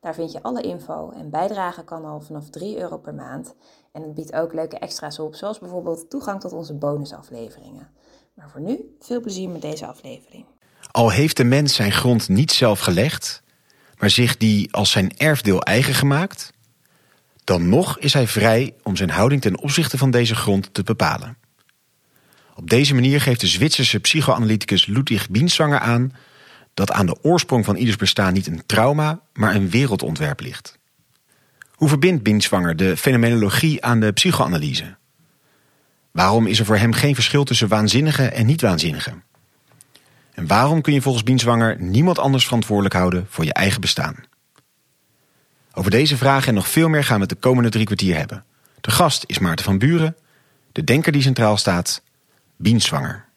Daar vind je alle info en bijdragen kan al vanaf 3 euro per maand. En het biedt ook leuke extra's op, zoals bijvoorbeeld toegang tot onze bonusafleveringen. Maar voor nu, veel plezier met deze aflevering. Al heeft de mens zijn grond niet zelf gelegd, maar zich die als zijn erfdeel eigen gemaakt, dan nog is hij vrij om zijn houding ten opzichte van deze grond te bepalen. Op deze manier geeft de Zwitserse psychoanalyticus Ludwig Bienswanger aan dat aan de oorsprong van ieders bestaan niet een trauma, maar een wereldontwerp ligt. Hoe verbindt Bienswanger de fenomenologie aan de psychoanalyse? Waarom is er voor hem geen verschil tussen waanzinnige en niet-waanzinnige? En waarom kun je volgens Bienswanger niemand anders verantwoordelijk houden voor je eigen bestaan? Over deze vragen en nog veel meer gaan we het de komende drie kwartier hebben. De gast is Maarten van Buren, de denker die centraal staat, Bienswanger.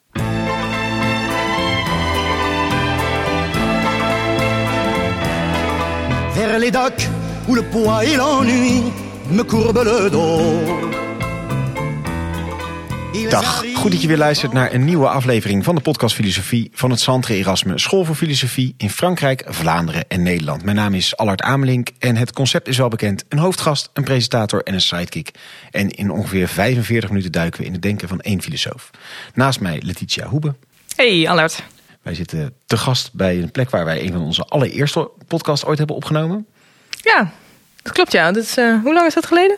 Les docks où le poids et l'ennui me courbent le dos. Dag, goed dat je weer luistert naar een nieuwe aflevering van de podcast Filosofie van het Centre Erasme School voor Filosofie in Frankrijk, Vlaanderen en Nederland. Mijn naam is Allard Amelink en het concept is wel bekend. Een hoofdgast, een presentator en een sidekick. En in ongeveer 45 minuten duiken we in het denken van één filosoof. Naast mij Letitia Hoebe. Hey Allard. Wij zitten te gast bij een plek waar wij een van onze allereerste podcasts ooit hebben opgenomen. Ja, dat klopt ja. Dat is, uh, hoe lang is dat geleden?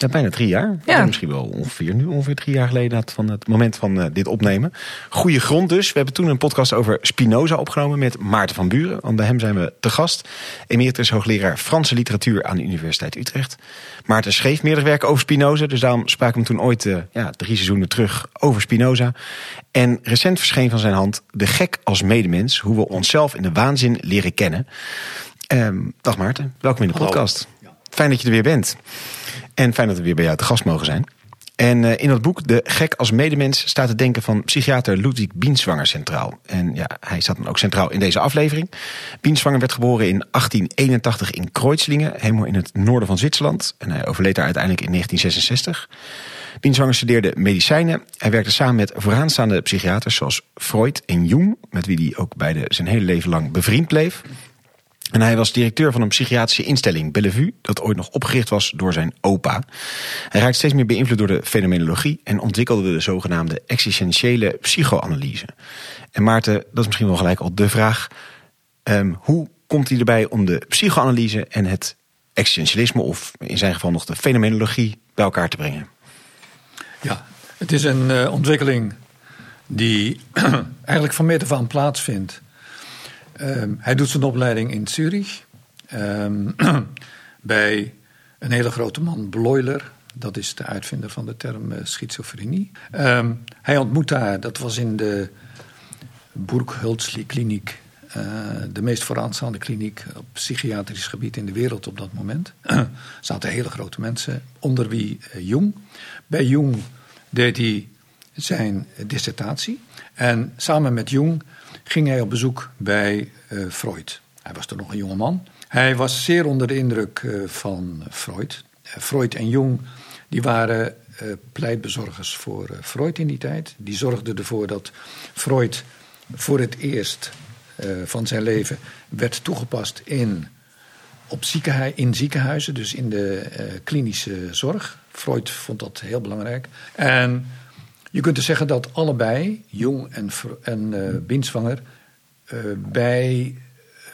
Ja, bijna drie jaar. Ja. Misschien wel ongeveer nu, ongeveer drie jaar geleden van het moment van uh, dit opnemen. Goede grond dus. We hebben toen een podcast over Spinoza opgenomen met Maarten van Buren. Want bij hem zijn we te gast. Emeritus hoogleraar Franse literatuur aan de Universiteit Utrecht. Maarten schreef meerdere werken over Spinoza. Dus daarom spraken we hem toen ooit uh, ja, drie seizoenen terug over Spinoza. En recent verscheen van zijn hand De gek als medemens. Hoe we onszelf in de waanzin leren kennen. Um, dag Maarten, welkom in de podcast. Fijn dat je er weer bent. En fijn dat we weer bij jou te gast mogen zijn. En uh, in dat boek, De Gek als Medemens, staat het denken van psychiater Ludwig Bienswanger centraal. En ja, hij staat dan ook centraal in deze aflevering. Bienswanger werd geboren in 1881 in Kreuzlingen, helemaal in het noorden van Zwitserland. En hij overleed daar uiteindelijk in 1966. Bienswanger studeerde medicijnen. Hij werkte samen met vooraanstaande psychiaters zoals Freud en Jung, met wie hij ook beide zijn hele leven lang bevriend bleef. En hij was directeur van een psychiatrische instelling, Bellevue, dat ooit nog opgericht was door zijn opa. Hij raakte steeds meer beïnvloed door de fenomenologie en ontwikkelde de zogenaamde existentiële psychoanalyse. En Maarten, dat is misschien wel gelijk al de vraag: um, hoe komt hij erbij om de psychoanalyse en het existentialisme, of in zijn geval nog de fenomenologie, bij elkaar te brengen? Ja, het is een uh, ontwikkeling die eigenlijk van meet af aan plaatsvindt. Um, hij doet zijn opleiding in Zurich. Um, bij een hele grote man, Bloiler. Dat is de uitvinder van de term uh, schizofrenie. Um, hij ontmoet daar, dat was in de Burghölzli kliniek. Uh, de meest vooraanstaande kliniek op psychiatrisch gebied in de wereld op dat moment. Er zaten hele grote mensen, onder wie uh, Jung. Bij Jung deed hij zijn dissertatie. En samen met Jung ging hij op bezoek bij uh, Freud. Hij was toen nog een jonge man. Hij was zeer onder de indruk uh, van Freud. Uh, Freud en Jung die waren pleitbezorgers voor Freud in die tijd. Die zorgden ervoor dat Freud voor het eerst van zijn leven werd toegepast in, op in ziekenhuizen, dus in de klinische zorg. Freud vond dat heel belangrijk. En je kunt dus zeggen dat allebei, Jung en, en uh, Binswanger, uh, bij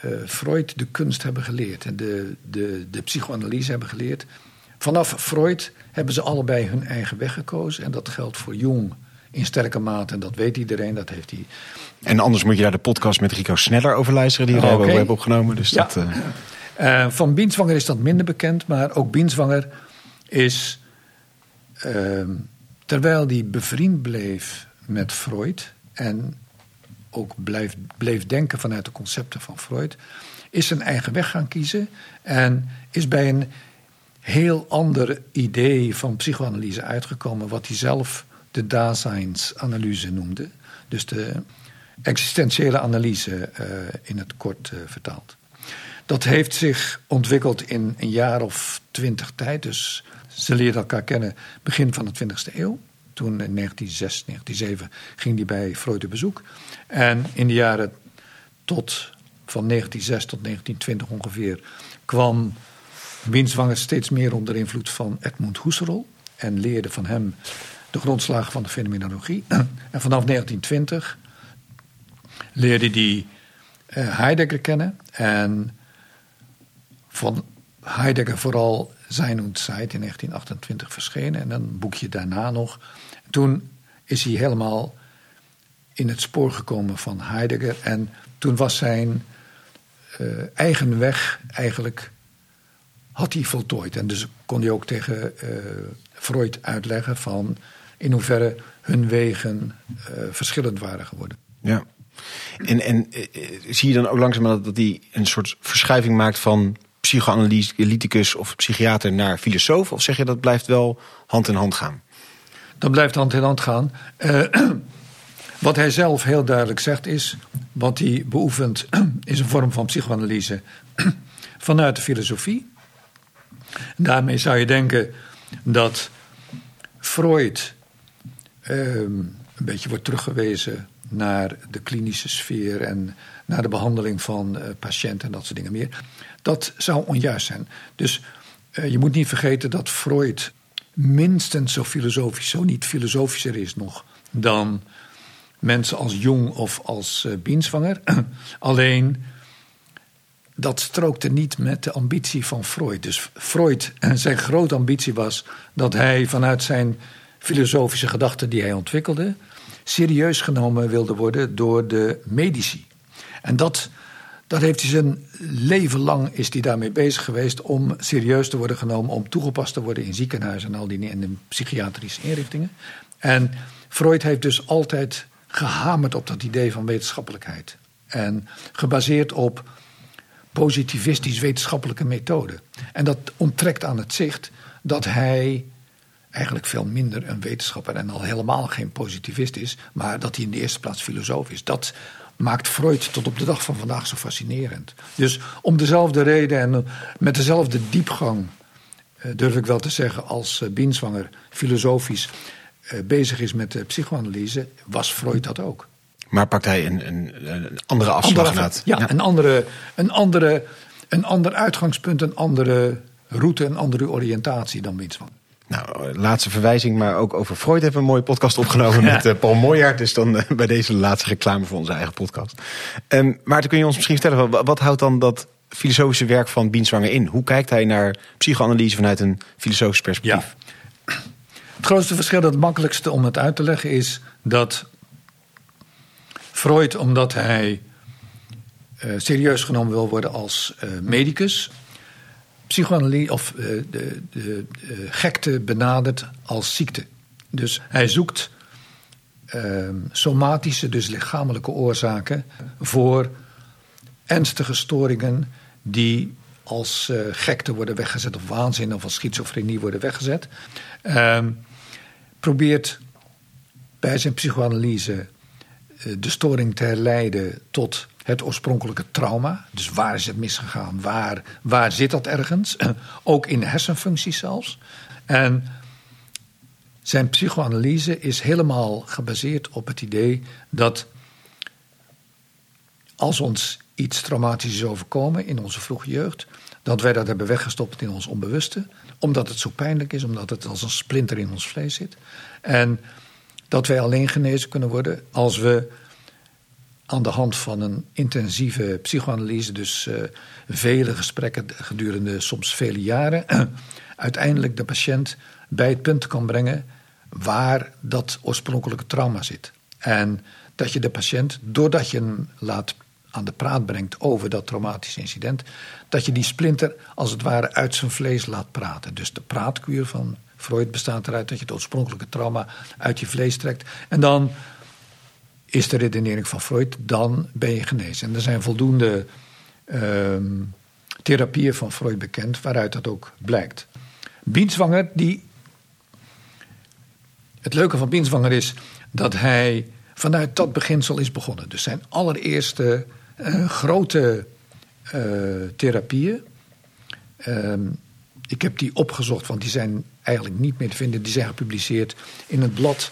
uh, Freud de kunst hebben geleerd en de, de, de psychoanalyse hebben geleerd. Vanaf Freud hebben ze allebei hun eigen weg gekozen en dat geldt voor Jung in sterke mate en dat weet iedereen, dat heeft hij. En anders moet je daar de podcast met Rico Sneller over luisteren, die we oh, okay. hebben opgenomen. Dus ja. dat, van Binswanger is dat minder bekend, maar ook Binswanger is ehm, terwijl hij bevriend bleef met Freud en ook blijf, bleef denken vanuit de concepten van Freud, is zijn eigen weg gaan kiezen en is bij een heel ander idee van psychoanalyse uitgekomen, wat hij zelf de Daseins-analyse noemde. Dus de existentiële analyse eh, in het kort uh, vertaald. Dat heeft zich ontwikkeld in een jaar of twintig tijd. Dus ze leerden elkaar kennen begin van de 20e eeuw. Toen in 1906, 1907 ging hij bij Freud op bezoek. En in de jaren tot van 1906 tot 1920 ongeveer kwam Binswanger steeds meer onder invloed van Edmund Husserl. En leerde van hem de grondslagen van de fenomenologie. En vanaf 1920 leerde hij uh, Heidegger kennen. En van Heidegger vooral Zijn in 1928 verschenen. En een boekje daarna nog. Toen is hij helemaal in het spoor gekomen van Heidegger. En toen was zijn uh, eigen weg eigenlijk had hij voltooid. En dus kon hij ook tegen uh, Freud uitleggen van in hoeverre hun wegen uh, verschillend waren geworden. Ja. En, en zie je dan ook langzaam dat hij een soort verschuiving maakt van psychoanalyticus of psychiater naar filosoof? Of zeg je dat blijft wel hand in hand gaan? Dat blijft hand in hand gaan. Uh, wat hij zelf heel duidelijk zegt is, wat hij beoefent is een vorm van psychoanalyse vanuit de filosofie. Daarmee zou je denken dat Freud uh, een beetje wordt teruggewezen naar de klinische sfeer en naar de behandeling van uh, patiënten en dat soort dingen meer. Dat zou onjuist zijn. Dus uh, je moet niet vergeten dat Freud minstens zo filosofisch, zo niet filosofischer is nog dan mensen als Jung of als uh, Bienswanger. Alleen dat strookte niet met de ambitie van Freud. Dus Freud, zijn grote ambitie was dat hij vanuit zijn filosofische gedachten die hij ontwikkelde, serieus genomen wilde worden door de medici. En dat, dat heeft hij zijn leven lang is hij daarmee bezig geweest om serieus te worden genomen, om toegepast te worden in ziekenhuizen en al die in de psychiatrische inrichtingen. En Freud heeft dus altijd gehamerd op dat idee van wetenschappelijkheid. En gebaseerd op positivistisch-wetenschappelijke methode. En dat onttrekt aan het zicht dat hij eigenlijk veel minder een wetenschapper en al helemaal geen positivist is, maar dat hij in de eerste plaats filosoof is. Dat maakt Freud tot op de dag van vandaag zo fascinerend. Dus om dezelfde reden en met dezelfde diepgang, eh, durf ik wel te zeggen, als eh, Binswanger filosofisch eh, bezig is met de psychoanalyse, was Freud dat ook. Maar pakt hij een, een, een andere afslag andere, ja, ja, Een, andere, een, andere, een ander uitgangspunt, een andere route, een andere oriëntatie dan Binswanger. Nou, laatste verwijzing, maar ook over Freud hebben we een mooie podcast opgenomen met uh, Paul Moyaert. Dus dan uh, bij deze laatste reclame voor onze eigen podcast. Um, Maarten, kun je ons misschien vertellen, wat, wat houdt dan dat filosofische werk van Bienswanger in? Hoe kijkt hij naar psychoanalyse vanuit een filosofisch perspectief? Ja. Het grootste verschil, het makkelijkste om het uit te leggen, is dat Freud, omdat hij uh, serieus genomen wil worden als medicus, psychoanalyse of uh, de, de, gekte benadert als ziekte. Dus hij zoekt uh, somatische, dus lichamelijke oorzaken voor ernstige storingen die als uh, gekte worden weggezet of waanzin of als schizofrenie worden weggezet. Ehm, probeert bij zijn psychoanalyse de storing te herleiden tot het oorspronkelijke trauma. Dus waar is het misgegaan? Waar, waar zit dat ergens? Ook in de hersenfuncties zelfs. En zijn psychoanalyse is helemaal gebaseerd op het idee dat als ons iets traumatisch is overkomen in onze vroege jeugd, dat wij dat hebben weggestopt in ons onbewuste, omdat het zo pijnlijk is, omdat het als een splinter in ons vlees zit. En dat wij alleen genezen kunnen worden als we aan de hand van een intensieve psychoanalyse, dus uh, vele gesprekken gedurende soms vele jaren, uiteindelijk de patiënt bij het punt kan brengen waar dat oorspronkelijke trauma zit. En dat je de patiënt, doordat je hem laat aan de praat brengt over dat traumatische incident, dat je die splinter als het ware uit zijn vlees laat praten. Dus de praatkuur van Freud bestaat eruit dat je het oorspronkelijke trauma uit je vlees trekt. En dan is de redenering van Freud, dan ben je genezen. En er zijn voldoende uh, therapieën van Freud bekend waaruit dat ook blijkt. Bienswanger, die. Het leuke van Bienswanger is dat hij vanuit dat beginsel is begonnen. Dus zijn allereerste eh, grote eh, therapieën. Ehm, ik heb die opgezocht, want die zijn eigenlijk niet meer te vinden. Die zijn gepubliceerd in het blad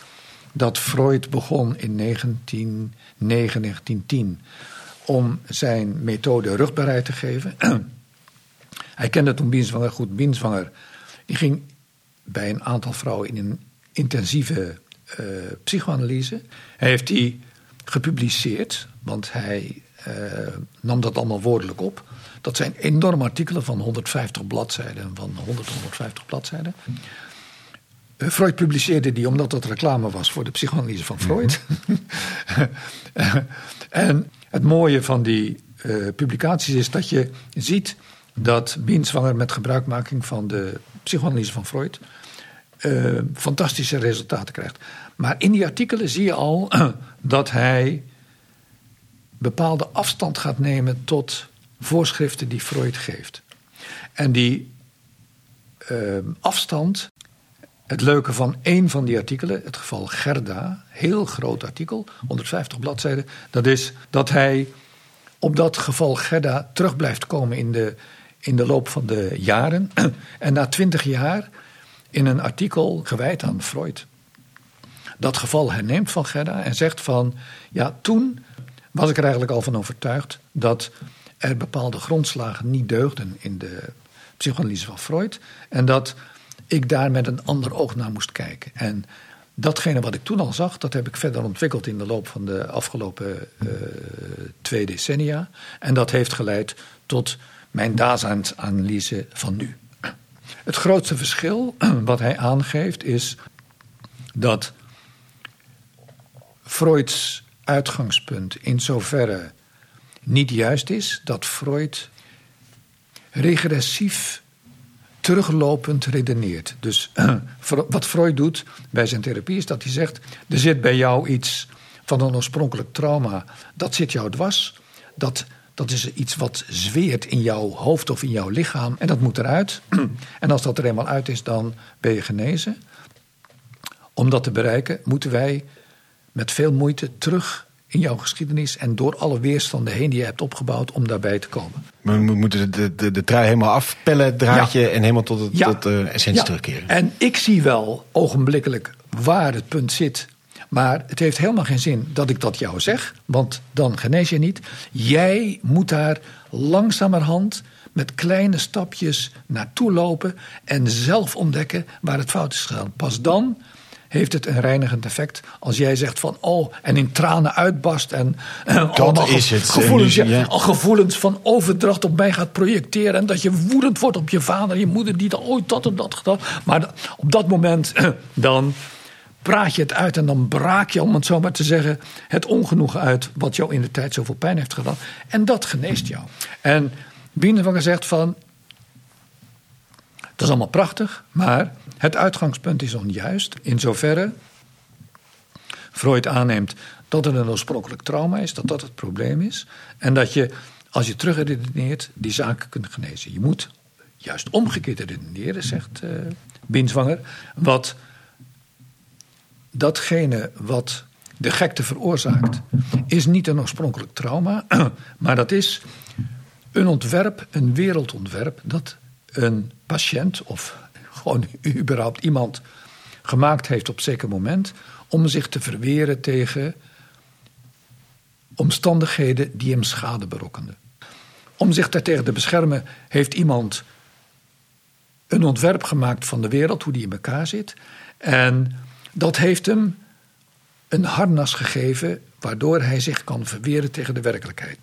dat Freud begon in 1909, 1910 om zijn methode rugbaarheid te geven. Hij kende toen Bienswanger goed. Bienswanger die ging bij een aantal vrouwen in een intensieve uh, psychoanalyse. Hij heeft die gepubliceerd, want hij uh, nam dat allemaal woordelijk op. Dat zijn enorme artikelen van 150 bladzijden, van 100, 150 bladzijden. Freud publiceerde die omdat dat reclame was voor de psychoanalyse van Freud. en het mooie van die publicaties is dat je ziet dat Bienswanger met gebruikmaking van de psychoanalyse van Freud uh, fantastische resultaten krijgt. Maar in die artikelen zie je al dat hij bepaalde afstand gaat nemen tot voorschriften die Freud geeft. En die uh, afstand, het leuke van één van die artikelen, het geval Gerda, heel groot artikel, 150 bladzijden, dat is dat hij op dat geval Gerda terug blijft komen in de in de loop van de jaren. En na twintig jaar in een artikel gewijd aan Freud. Dat geval herneemt van Gerda en zegt van... ja, toen was ik er eigenlijk al van overtuigd... dat er bepaalde grondslagen niet deugden in de psychoanalyse van Freud... en dat ik daar met een ander oog naar moest kijken. En datgene wat ik toen al zag, dat heb ik verder ontwikkeld in de loop van de afgelopen uh, twee decennia. En dat heeft geleid tot mijn daseinsanalyse van nu. Het grootste verschil wat hij aangeeft is dat Freuds uitgangspunt in zoverre niet juist is dat Freud regressief teruglopend redeneert. Dus wat Freud doet bij zijn therapie is dat hij zegt: er zit bij jou iets van een oorspronkelijk trauma, dat zit jou dwars. Dat dat is iets wat zweert in jouw hoofd of in jouw lichaam. En dat moet eruit. En als dat er eenmaal uit is, dan ben je genezen. Om dat te bereiken, moeten wij met veel moeite terug in jouw geschiedenis en door alle weerstanden heen die je hebt opgebouwd om daarbij te komen. We moeten de, de, de trui helemaal afpellen, het draadje, en helemaal tot, het, tot de essentie ja. terugkeren. En ik zie wel ogenblikkelijk waar het punt zit maar het heeft helemaal geen zin dat ik dat jou zeg, want dan genees je niet. Jij moet daar langzamerhand met kleine stapjes naartoe lopen en zelf ontdekken waar het fout is gegaan. Pas dan heeft het een reinigend effect. Als jij zegt van oh, en in tranen uitbarst en, dat is het. Gevoelens, ja. gevoelens van overdracht op mij gaat projecteren en dat je woedend wordt op je vader, je moeder die dan ooit dat en dat gedaan. Maar op dat moment dan praat je het uit en dan braak je, om het zo maar te zeggen, het ongenoegen uit wat jou in de tijd zoveel pijn heeft gedaan. En dat geneest jou. En Bienenvanger zegt van, dat is allemaal prachtig, maar het uitgangspunt is onjuist. In zoverre Freud aanneemt dat het een oorspronkelijk trauma is, dat dat het probleem is. En dat je, als je terugredeneert, die zaken kunt genezen. Je moet juist omgekeerd redeneren, zegt uh, Binswanger. Wat datgene wat de gekte veroorzaakt, is niet een oorspronkelijk trauma, maar dat is een ontwerp, een wereldontwerp, dat een patiënt of gewoon überhaupt iemand gemaakt heeft op zeker moment om zich te verweren tegen omstandigheden die hem schade berokkenden. Om zich daartegen te beschermen heeft iemand een ontwerp gemaakt van de wereld, hoe die in elkaar zit. En dat heeft hem een harnas gegeven waardoor hij zich kan verweren tegen de werkelijkheid.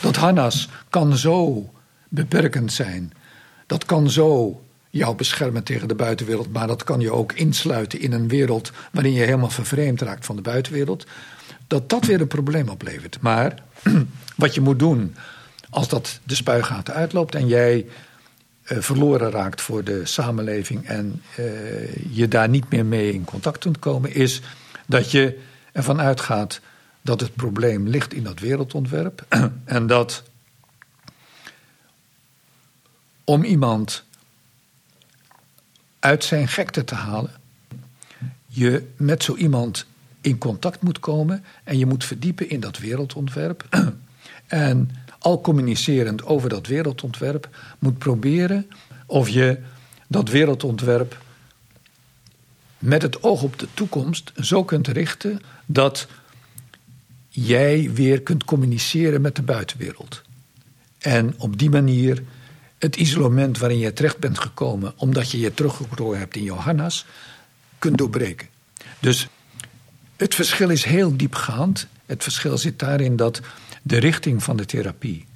Dat harnas kan zo beperkend zijn. Dat kan zo jou beschermen tegen de buitenwereld, maar dat kan je ook insluiten in een wereld waarin je helemaal vervreemd raakt van de buitenwereld. Dat dat weer een probleem oplevert. Maar wat je moet doen als dat de spuigaten uitloopt en jij uh, verloren raakt voor de samenleving en uh, je daar niet meer mee in contact kunt komen, is dat je ervan uitgaat dat het probleem ligt in dat wereldontwerp en dat om iemand uit zijn gekte te halen, je met zo iemand in contact moet komen en je moet verdiepen in dat wereldontwerp. en al communicerend over dat wereldontwerp moet proberen of je dat wereldontwerp met het oog op de toekomst zo kunt richten dat jij weer kunt communiceren met de buitenwereld. En op die manier het isolement waarin je terecht bent gekomen, omdat je je teruggetrokken hebt in Johannes, kunt doorbreken. Dus het verschil is heel diepgaand. Het verschil zit daarin dat de richting van de therapie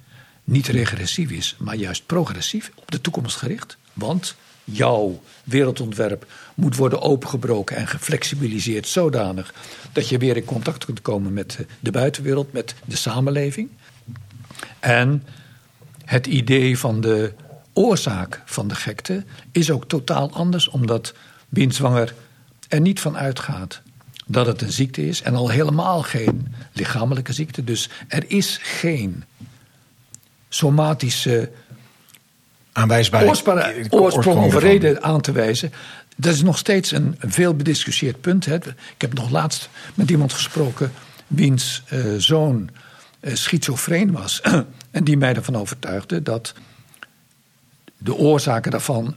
niet regressief is, maar juist progressief, op de toekomst gericht. Want jouw wereldontwerp moet worden opengebroken en geflexibiliseerd zodanig dat je weer in contact kunt komen met de buitenwereld, met de samenleving. En het idee van de oorzaak van de gekte is ook totaal anders, omdat Binswanger er niet van uitgaat dat het een ziekte is en al helemaal geen lichamelijke ziekte. Dus er is geen somatische aanwijsbare oorsprong, oorsprong of reden aan te wijzen. Dat is nog steeds een veel bediscussieerd punt. Hè. Ik heb nog laatst met iemand gesproken wiens uh, zoon uh, schizofreen was. en die mij ervan overtuigde dat de oorzaken daarvan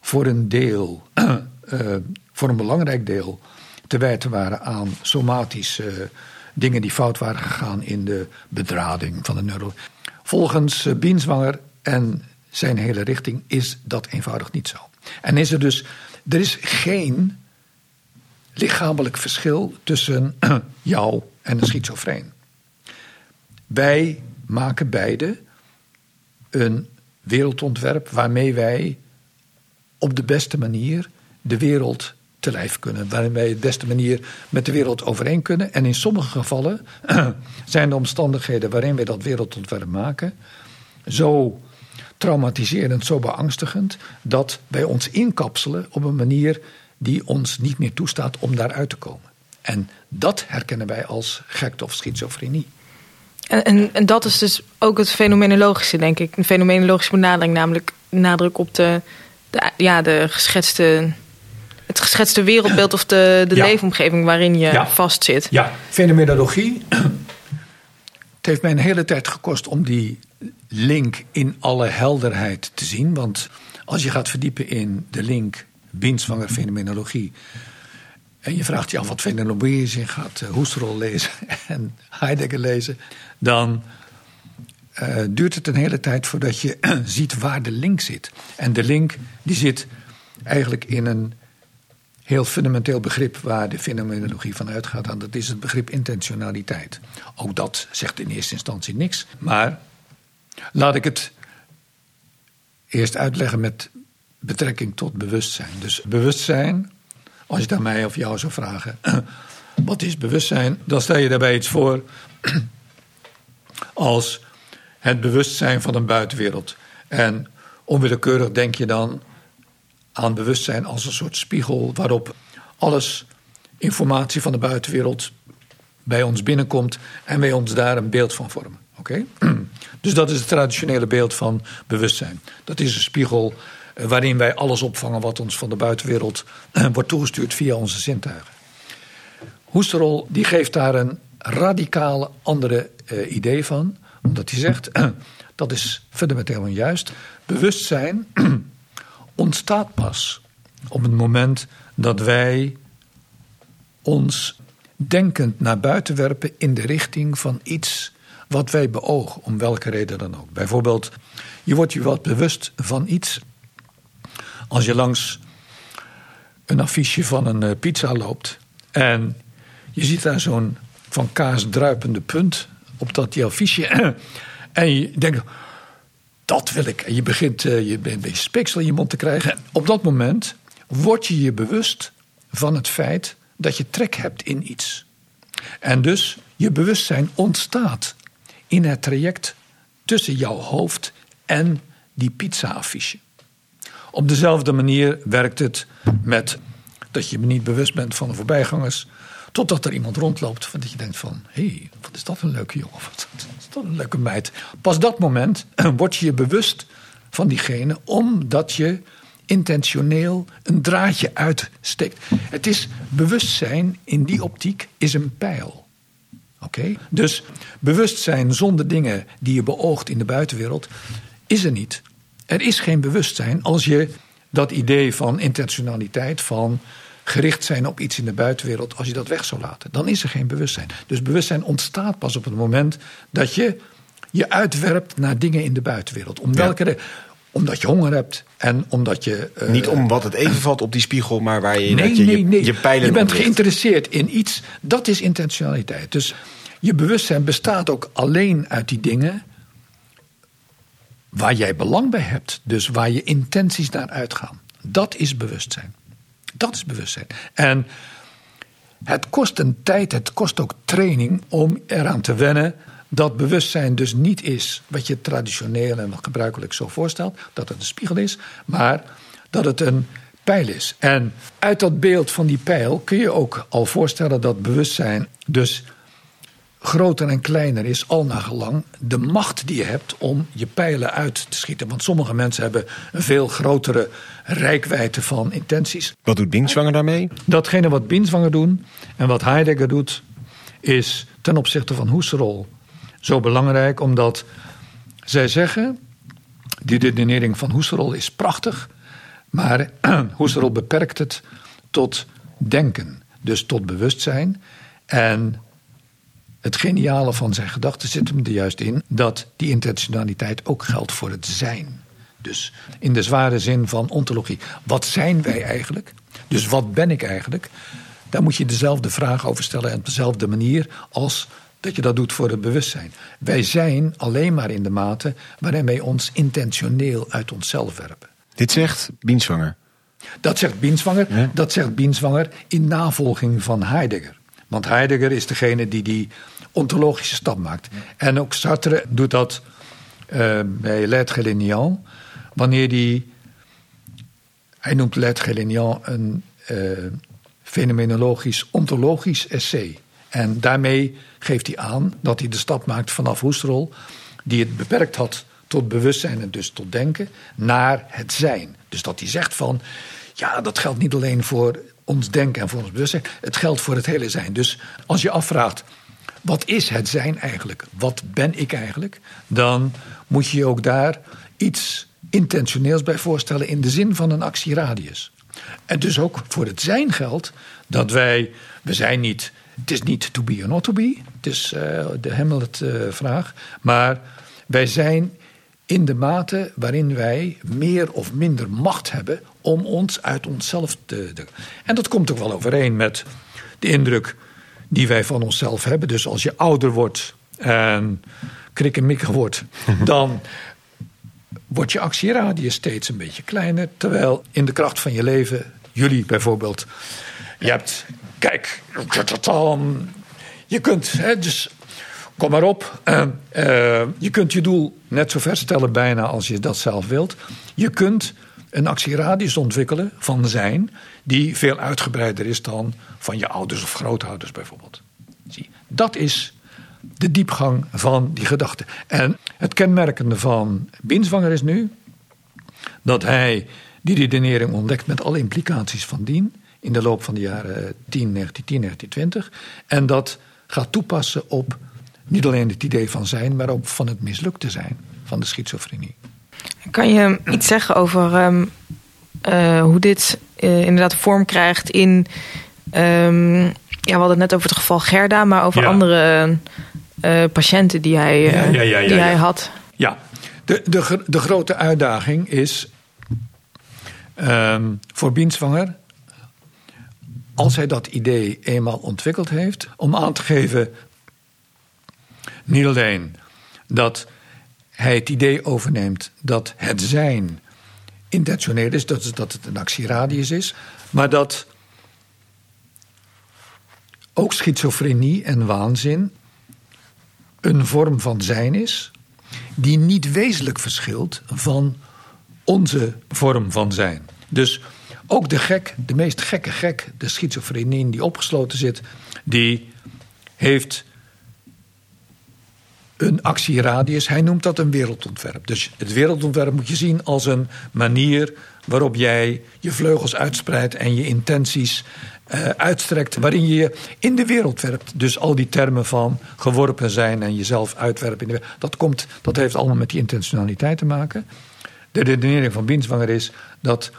voor een deel, uh, voor een belangrijk deel, te wijten waren aan somatische dingen die fout waren gegaan in de bedrading van de neuro. Volgens Bienswanger en zijn hele richting is dat eenvoudig niet zo. En is er dus, er is geen lichamelijk verschil tussen jou en een schizofreen. Wij maken beide een wereldontwerp waarmee wij op de beste manier de wereld te lijf kunnen. Waarin wij de beste manier met de wereld overeen kunnen. En in sommige gevallen zijn de omstandigheden waarin wij dat wereldontwerp maken zo traumatiserend, zo beangstigend, dat wij ons inkapselen op een manier die ons niet meer toestaat om daaruit te komen. En dat herkennen wij als gekte of schizofrenie. En, en, en, dat is dus ook het fenomenologische, denk ik. Een fenomenologische benadering, namelijk nadruk op de, de ja, de geschetste, het geschetste wereldbeeld of de, de leefomgeving waarin je ja. vastzit. Ja, fenomenologie. Het heeft mij een hele tijd gekost om die link in alle helderheid te zien. Want als je gaat verdiepen in de link binswanger fenomenologie. En je vraagt je af wat fenomenologie is. En gaat uh, Husserl lezen en Heidegger lezen. Dan uh, duurt het een hele tijd voordat je ziet waar de link zit. En de link die zit eigenlijk in een heel fundamenteel begrip waar de fenomenologie van uitgaat. En dat is het begrip intentionaliteit. Ook dat zegt in eerste instantie niks. Maar Laat ik het eerst uitleggen met betrekking tot bewustzijn. Dus bewustzijn, als je het aan mij of jou zou vragen, wat is bewustzijn? Dan stel je daarbij iets voor als het bewustzijn van een buitenwereld. En onwillekeurig denk je dan aan bewustzijn als een soort spiegel waarop alles informatie van de buitenwereld bij ons binnenkomt en wij ons daar een beeld van vormen. Oké? Dus dat is het traditionele beeld van bewustzijn. Dat is een spiegel waarin wij alles opvangen wat ons van de buitenwereld eh, wordt toegestuurd via onze zintuigen. Husserl die geeft daar een radicale andere uh, idee van, omdat hij zegt dat is fundamenteel onjuist. Bewustzijn ontstaat pas op het moment dat wij ons denkend naar buiten werpen in de richting van iets wat wij beogen, om welke reden dan ook. Bijvoorbeeld, je wordt je wat bewust van iets. Als je langs een affiche van een eh, pizza loopt en je ziet daar zo'n van kaas druipende punt op dat die affiche. en je denkt, dat wil ik. En je begint uh, je een beetje speeksel in je mond te krijgen. Op dat moment word je je bewust van het feit dat je trek hebt in iets. En dus je bewustzijn ontstaat in het traject tussen jouw hoofd en die pizza-affiche. Op dezelfde manier werkt het met dat je niet bewust bent van de voorbijgangers. Totdat er iemand rondloopt van dat je denkt van... hé, hey, wat is dat een leuke jongen, wat is dat een leuke meid. Pas dat moment word je je bewust van diegene... omdat je intentioneel een draadje uitsteekt. Het is bewustzijn in die optiek is een pijl. Oké? Dus bewustzijn zonder dingen die je beoogt in de buitenwereld is er niet. Er is geen bewustzijn als je dat idee van intentionaliteit, van gericht zijn op iets in de buitenwereld, als je dat weg zou laten, dan is er geen bewustzijn. Dus bewustzijn ontstaat pas op het moment dat je je uitwerpt naar dingen in de buitenwereld. Om welke? Omdat je honger hebt en omdat je. Uh, Niet om wat het even valt op die spiegel, maar waar je nee, je, nee, nee. je pijlen Je bent geïnteresseerd in iets, dat is intentionaliteit. Dus je bewustzijn bestaat ook alleen uit die dingen waar jij belang bij hebt. Dus waar je intenties naar uitgaan. Dat is bewustzijn. Dat is bewustzijn. En het kost een tijd, het kost ook training om eraan te wennen dat bewustzijn dus niet is wat je traditioneel en gebruikelijk zo voorstelt, dat het een spiegel is, maar dat het een pijl is. En uit dat beeld van die pijl kun je ook al voorstellen dat bewustzijn dus groter en kleiner is, al naar gelang de macht die je hebt om je pijlen uit te schieten. Want sommige mensen hebben een veel grotere rijkwijde van intenties. Wat doet Binswanger daarmee? Datgene wat Binswanger doen en wat Heidegger doet, is ten opzichte van Husserl zo belangrijk, omdat zij zeggen: die redenering van Husserl is prachtig, maar Husserl beperkt het tot denken, dus tot bewustzijn. En het geniale van zijn gedachten zit hem er juist in dat die intentionaliteit ook geldt voor het zijn. Dus in de zware zin van ontologie. Wat zijn wij eigenlijk? Dus wat ben ik eigenlijk? Daar moet je dezelfde vraag over stellen en op dezelfde manier als dat je dat doet voor het bewustzijn. Wij zijn alleen maar in de mate waarin wij ons intentioneel uit onszelf werpen. Dit zegt Bienswanger. Dat zegt Bienswanger, Ja. dat zegt Bienswanger in navolging van Heidegger. Want Heidegger is degene die die ontologische stap maakt. En ook Sartre doet dat eh, bij L'être Gélignant, wanneer die. Hij noemt L'être Gélignant een eh, fenomenologisch, ontologisch essay. En daarmee geeft hij aan dat hij de stap maakt vanaf Husserl, die het beperkt had tot bewustzijn en dus tot denken, naar het zijn. Dus dat hij zegt van, ja, dat geldt niet alleen voor ons denken en voor ons bewustzijn, het geldt voor het hele zijn. Dus als je afvraagt, wat is het zijn eigenlijk? Wat ben ik eigenlijk? Dan moet je je ook daar iets intentioneels bij voorstellen in de zin van een actieradius. En dus ook voor het zijn geldt dat wij, we zijn niet, het is niet to be or not to be, het is eh, de Hamlet-vraag, maar wij zijn in de mate waarin wij meer of minder macht hebben om ons uit onszelf te. te- En dat komt ook wel overeen met de indruk die wij van onszelf hebben. Dus als je ouder wordt en krikkemikkig wordt, dan wordt je actieradius steeds een beetje kleiner. Terwijl in de kracht van je leven, jullie bijvoorbeeld, je hebt, kijk, je kunt, hè, dus kom maar op. Eh, je kunt je doel net zo ver stellen bijna als je dat zelf wilt. Je kunt een actieradius ontwikkelen van zijn die veel uitgebreider is dan van je ouders of grootouders bijvoorbeeld. Zie, dat is de diepgang van die gedachte. En het kenmerkende van Binswanger is nu dat hij die redenering ontdekt met alle implicaties van dien in de loop van de jaren 10, 1910, 1920 en dat gaat toepassen op niet alleen het idee van zijn, maar ook van het mislukte zijn van de schizofrenie. Kan je iets zeggen over ehm, eh, hoe dit eh, inderdaad vorm krijgt in. ehm, ja, we hadden het net over het geval Gerda, maar over Ja. andere eh, patiënten die hij, Ja, ja, ja, ja, die ja. hij had. Ja, de, de, de grote uitdaging is ehm, voor Bienswanger, als hij dat idee eenmaal ontwikkeld heeft, om aan te geven, niet alleen dat hij het idee overneemt dat het zijn intentioneel is, dat, het- een actieradius is, maar dat ook schizofrenie en waanzin een vorm van zijn is die niet wezenlijk verschilt van onze vorm van zijn. Dus ook de gek, de meest gekke gek, de schizofrenie die opgesloten zit, die heeft een actieradius. Hij noemt dat een wereldontwerp. Dus het wereldontwerp moet je zien als een manier waarop jij je vleugels uitspreidt en je intenties uh, uitstrekt. Waarin je je in de wereld werpt. Dus al die termen van geworpen zijn en jezelf uitwerpen. In de dat, komt, dat heeft allemaal met die intentionaliteit te maken. De redenering van Binswanger is dat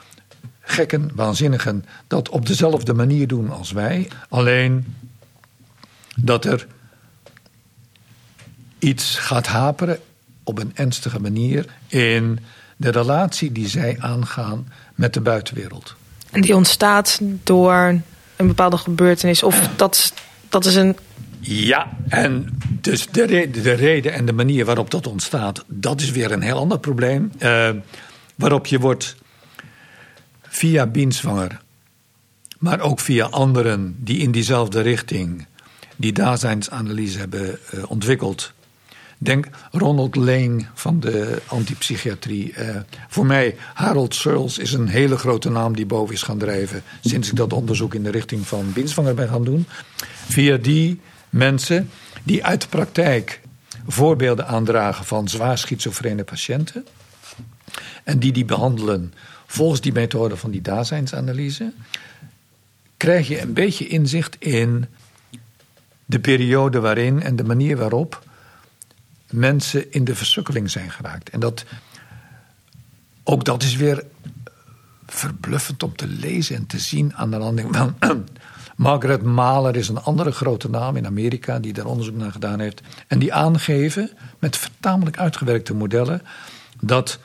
gekken, waanzinnigen, dat op dezelfde manier doen als wij. Alleen dat er iets gaat haperen op een ernstige manier in de relatie die zij aangaan met de buitenwereld. En die ontstaat door een bepaalde gebeurtenis. Of dat, dat is een. Ja, en dus de, reden, de reden en de manier waarop dat ontstaat, dat is weer een heel ander probleem. Uh, waarop je wordt via Bienswanger, maar ook via anderen die in diezelfde richting die dazijnsanalyse hebben uh, ontwikkeld, Denk Ronald Lane van de antipsychiatrie. Uh, voor mij, Harold Searles is een hele grote naam die boven is gaan drijven. sinds ik dat onderzoek in de richting van Binsvanger ben gaan doen. Via die mensen die uit de praktijk voorbeelden aandragen van zwaar schizofrene patiënten. en die die behandelen volgens die methode van die dazijnsanalyse. krijg je een beetje inzicht in de periode waarin en de manier waarop mensen in de versukkeling zijn geraakt. En dat, ook dat is weer verbluffend om te lezen en te zien aan de landing van. Margaret Mahler is een andere grote naam in Amerika die daar onderzoek naar gedaan heeft. En die aangeven met vertamelijk uitgewerkte modellen dat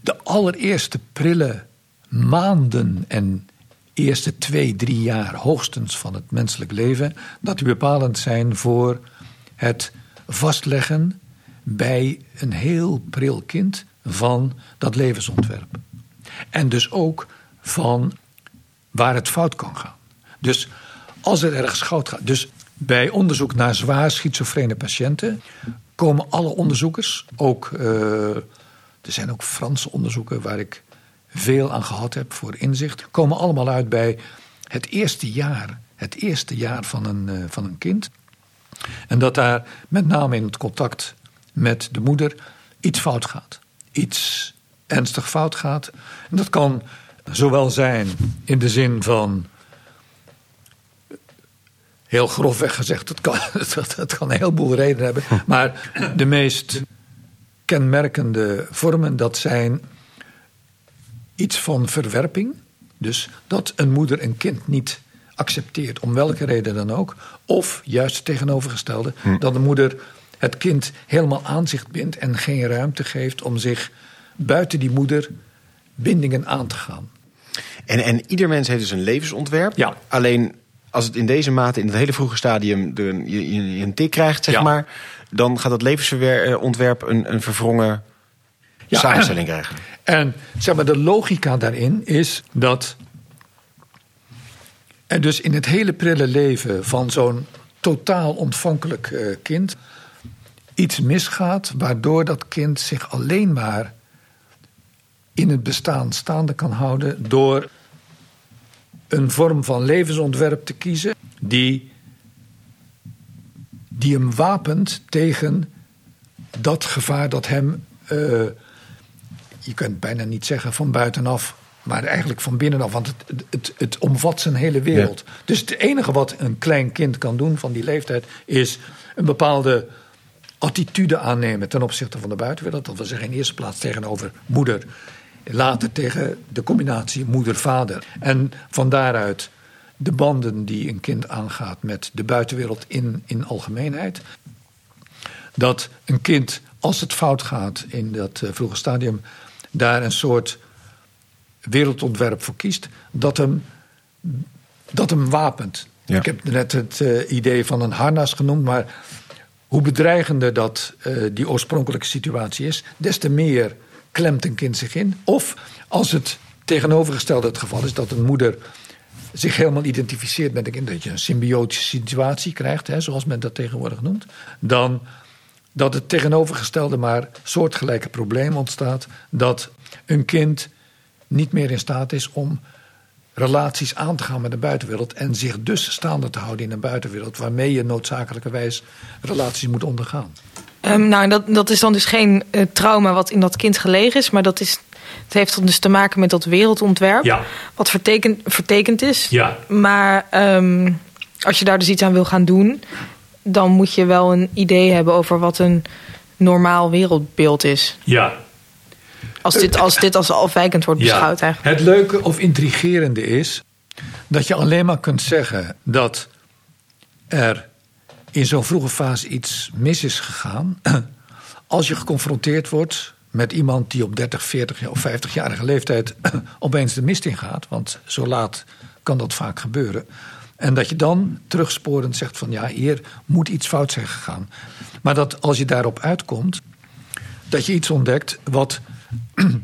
de allereerste prille maanden en eerste twee, drie jaar hoogstens van het menselijk leven, dat die bepalend zijn voor het vastleggen bij een heel pril kind van dat levensontwerp. En dus ook van waar het fout kan gaan. Dus als er ergens fout gaat. Dus bij onderzoek naar zwaar schizofrene patiënten komen alle onderzoekers, ook, uh, er zijn ook Franse onderzoeken waar ik veel aan gehad heb voor inzicht, komen allemaal uit bij het eerste jaar. Het eerste jaar van een, uh, van een kind. En dat daar met name in het contact met de moeder iets fout gaat. Iets ernstig fout gaat. En dat kan zowel zijn in de zin van. Heel grofweg gezegd, het kan, het kan een heleboel redenen hebben. Maar de meest kenmerkende vormen, dat zijn iets van verwerping. Dus dat een moeder een kind niet accepteert, om welke reden dan ook. Of juist het tegenovergestelde, hm. dat de moeder het kind helemaal aan zich bindt en geen ruimte geeft om zich buiten die moeder bindingen aan te gaan. En, en ieder mens heeft dus een levensontwerp. Ja. Alleen als het in deze mate, in het hele vroege stadium, de, je, je, een tik krijgt, zeg maar, dan gaat dat levensontwerp een, een verwrongen ja. samenstelling krijgen. En zeg maar, de logica daarin is dat en dus in het hele prille leven van zo'n totaal ontvankelijk uh, kind iets misgaat, waardoor dat kind zich alleen maar in het bestaan staande kan houden door een vorm van levensontwerp te kiezen die, die hem wapent tegen dat gevaar dat hem, uh, je kunt bijna niet zeggen van buitenaf maar eigenlijk van binnenaf, want het, het, het omvat zijn hele wereld. Dus het enige wat een klein kind kan doen van die leeftijd is een bepaalde attitude aannemen ten opzichte van de buitenwereld. Dat wil zeggen in eerste plaats tegenover moeder, later tegen de combinatie moeder-vader. En van daaruit de banden die een kind aangaat met de buitenwereld in, in algemeenheid. Dat een kind, als het fout gaat in dat uh, vroege stadium, daar een soort wereldontwerp voor kiest, dat hem, dat hem wapent. Ik heb net het uh, idee van een harnas genoemd, maar hoe bedreigender dat uh, die oorspronkelijke situatie is, des te meer klemt een kind zich in. Of als het tegenovergestelde het geval is dat een moeder zich helemaal identificeert met een kind, dat je een symbiotische situatie krijgt, hè, zoals men dat tegenwoordig noemt, dan dat het tegenovergestelde maar soortgelijke probleem ontstaat, dat een kind niet meer in staat is om relaties aan te gaan met de buitenwereld en zich dus staande te houden in een buitenwereld waarmee je noodzakelijkerwijs relaties moet ondergaan. Ehm, nou, dat, dat is dan dus geen eh, trauma wat in dat kind gelegen is, maar dat is, het heeft dan dus te maken met dat wereldontwerp, Ja. wat vertekend, vertekend is. Ja. Maar ehm, als je daar dus iets aan wil gaan doen, dan moet je wel een idee hebben over wat een normaal wereldbeeld is. Ja. Als dit als, dit als afwijkend wordt beschouwd ja. eigenlijk. Het leuke of intrigerende is dat je alleen maar kunt zeggen dat er in zo'n vroege fase iets mis is gegaan. als je geconfronteerd wordt met iemand die op 30, 40 of 50-jarige leeftijd opeens de mist ingaat. Want zo laat kan dat vaak gebeuren. En dat je dan terugsporend zegt van ja, hier moet iets fout zijn gegaan. Maar dat als je daarop uitkomt, dat je iets ontdekt wat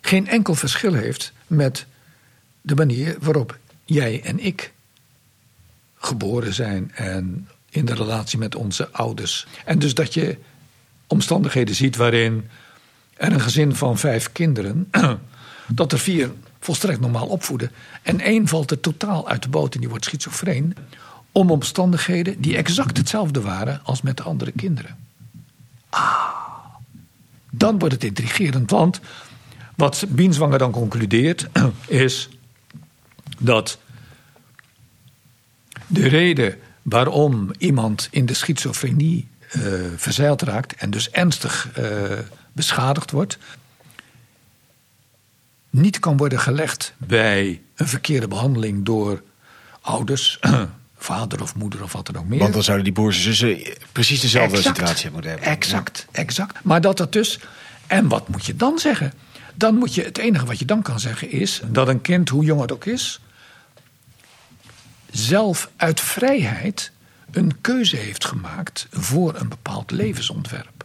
geen enkel verschil heeft met de manier waarop jij en ik geboren zijn en in de relatie met onze ouders. En dus dat je omstandigheden ziet waarin er een gezin van vijf kinderen, dat er vier volstrekt normaal opvoeden. En één valt er totaal uit de boot en die wordt schizofreen. Om omstandigheden die exact hetzelfde waren als met de andere kinderen. Ah, dan wordt het intrigerend. Want wat Bienswanger dan concludeert is dat de reden waarom iemand in de schizofrenie eh, verzeild raakt en dus ernstig eh, beschadigd wordt, niet kan worden gelegd bij een verkeerde behandeling door ouders, vader of moeder of wat dan ook meer. Want dan zouden die broers en zussen precies dezelfde Exact. situatie moeten hebben. Exact, exact. Maar dat dat dus. En wat moet je dan zeggen? Dan moet je, het enige wat je dan kan zeggen is dat een kind, hoe jong het ook is, zelf uit vrijheid een keuze heeft gemaakt voor een bepaald levensontwerp.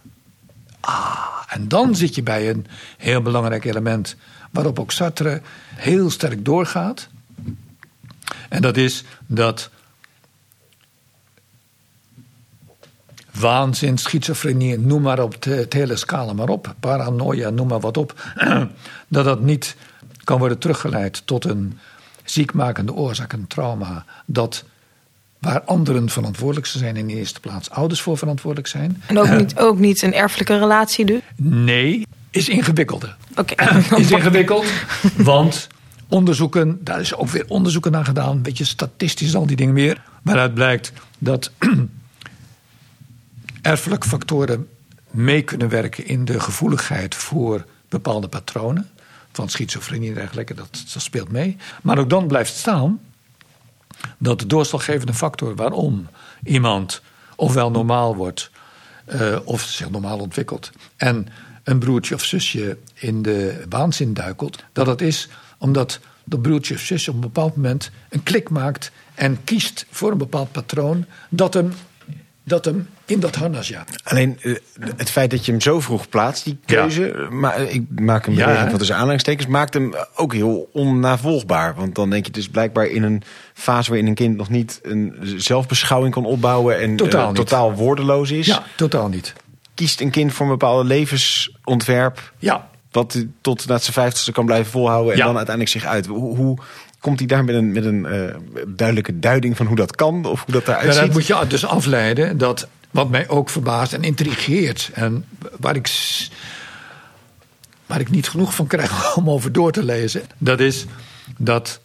Ah, en dan zit je bij een heel belangrijk element waarop ook Sartre heel sterk doorgaat. En dat is dat waanzin, schizofrenie, noem maar op, de- het hele scala maar op, paranoia, noem maar wat op, dat dat niet kan worden teruggeleid tot een ziekmakende oorzaak, een trauma, dat waar anderen verantwoordelijk zijn, in de eerste plaats ouders voor verantwoordelijk zijn. En ook niet, ook niet een erfelijke relatie dus. Nee, is ingewikkelder. Oké. Is ingewikkeld, want onderzoeken, daar is ook weer onderzoeken naar gedaan, een beetje statistisch al die dingen meer, waaruit blijkt dat erfelijke factoren mee kunnen werken in de gevoeligheid voor bepaalde patronen. Van schizofrenie en dergelijke, dat, dat speelt mee. Maar ook dan blijft staan dat de doorslaggevende factor waarom iemand ofwel normaal wordt eh, of zich normaal ontwikkelt en een broertje of zusje in de waanzin duikelt, dat dat is omdat dat broertje of zusje op een bepaald moment een klik maakt en kiest voor een bepaald patroon dat hem, dat hem in dat harnas jaagt. Alleen eh, het feit dat je hem zo vroeg plaatst, die keuze, maar eh, ik maak een Ja, beweging hè? van tussen aanhalingstekens, maakt hem ook heel onnavolgbaar. Want dan denk je dus blijkbaar in een fase waarin een kind nog niet een zelfbeschouwing kan opbouwen en Totaal eh, niet. totaal woordeloos is, Ja, totaal niet. kiest een kind voor een bepaald levensontwerp Ja, wat hij tot na zijn vijftigste kan blijven volhouden en Ja. dan uiteindelijk zich uit. Hoe, hoe komt hij daar met een, met een eh, duidelijke duiding van hoe dat kan of hoe dat eruit Daaruit ziet? moet je dus afleiden dat wat mij ook verbaast en intrigeert en waar ik, waar ik niet genoeg van krijg om over door te lezen, dat is dat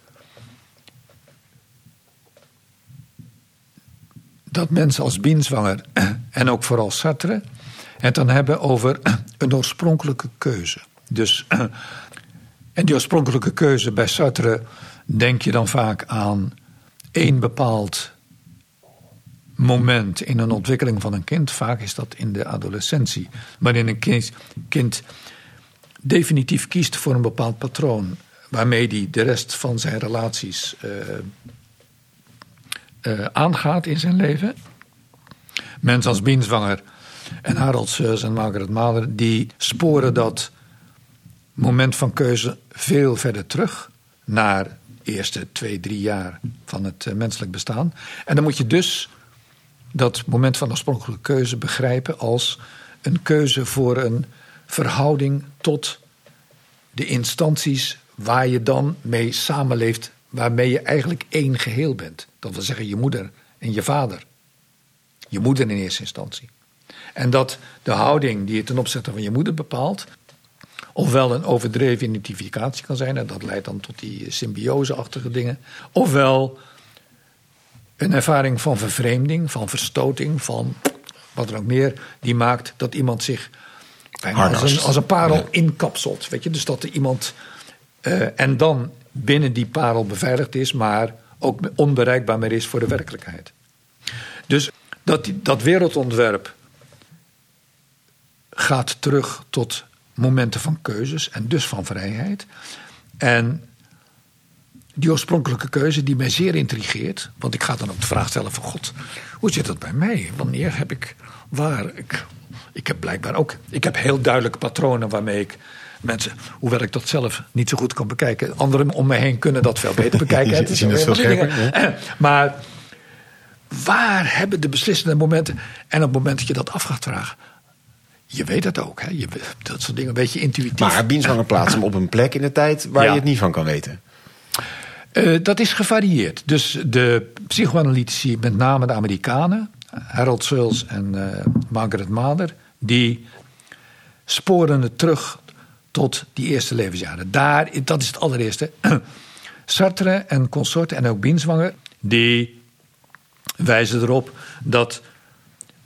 dat mensen als Bienswanger en ook vooral Sartre het dan hebben over een oorspronkelijke keuze. Dus, en die oorspronkelijke keuze bij Sartre denk je dan vaak aan één bepaald moment in een ontwikkeling van een kind. Vaak is dat in de adolescentie. Waarin een kind, kind definitief kiest voor een bepaald patroon. Waarmee hij de rest van zijn relaties eh, eh, aangaat in zijn leven. Mensen als Bienswanger en Harold Seus en Margaret Mahler... die sporen dat moment van keuze veel verder terug... naar eerste twee, drie jaar van het eh, menselijk bestaan. En dan moet je dus dat moment van oorspronkelijke keuze begrijpen als een keuze voor een verhouding tot de instanties waar je dan mee samenleeft, waarmee je eigenlijk één geheel bent. Dat wil zeggen je moeder en je vader. Je moeder in eerste instantie. En dat de houding die je ten opzichte van je moeder bepaalt, ofwel een overdreven identificatie kan zijn, en dat leidt dan tot die symbiose-achtige dingen, ofwel een ervaring van vervreemding, van verstoting, van wat er ook meer, die maakt dat iemand zich als een, als een parel Ja. inkapselt. Weet je? Dus dat er iemand eh, en dan binnen die parel beveiligd is, maar ook onbereikbaar meer is voor de werkelijkheid. Dus dat, dat wereldontwerp gaat terug tot momenten van keuzes en dus van vrijheid. En die oorspronkelijke keuze die mij zeer intrigeert. Want ik ga dan ook de vraag stellen van God, hoe zit dat bij mij? Wanneer heb ik waar? Ik, ik heb blijkbaar ook, ik heb heel duidelijke patronen waarmee ik mensen, hoewel ik dat zelf niet zo goed kan bekijken. Anderen om me heen kunnen dat veel beter bekijken. Het is veel scherper. Maar waar hebben de beslissende momenten? En op het moment dat je dat af gaat vragen. Je weet het ook, hè? Je, dat soort dingen weet je intuïtief. Maar bienswanger plaatst hem op een plek in de tijd waar Ja. je het niet van kan weten. Eh, dat is gevarieerd. Dus de psychoanalytici, met name de Amerikanen, Harold Searles en eh, Margaret Mather, die sporen het terug tot die eerste levensjaren. Daar, dat is het allereerste. Sartre en consorten en ook Bienswanger, die wijzen erop dat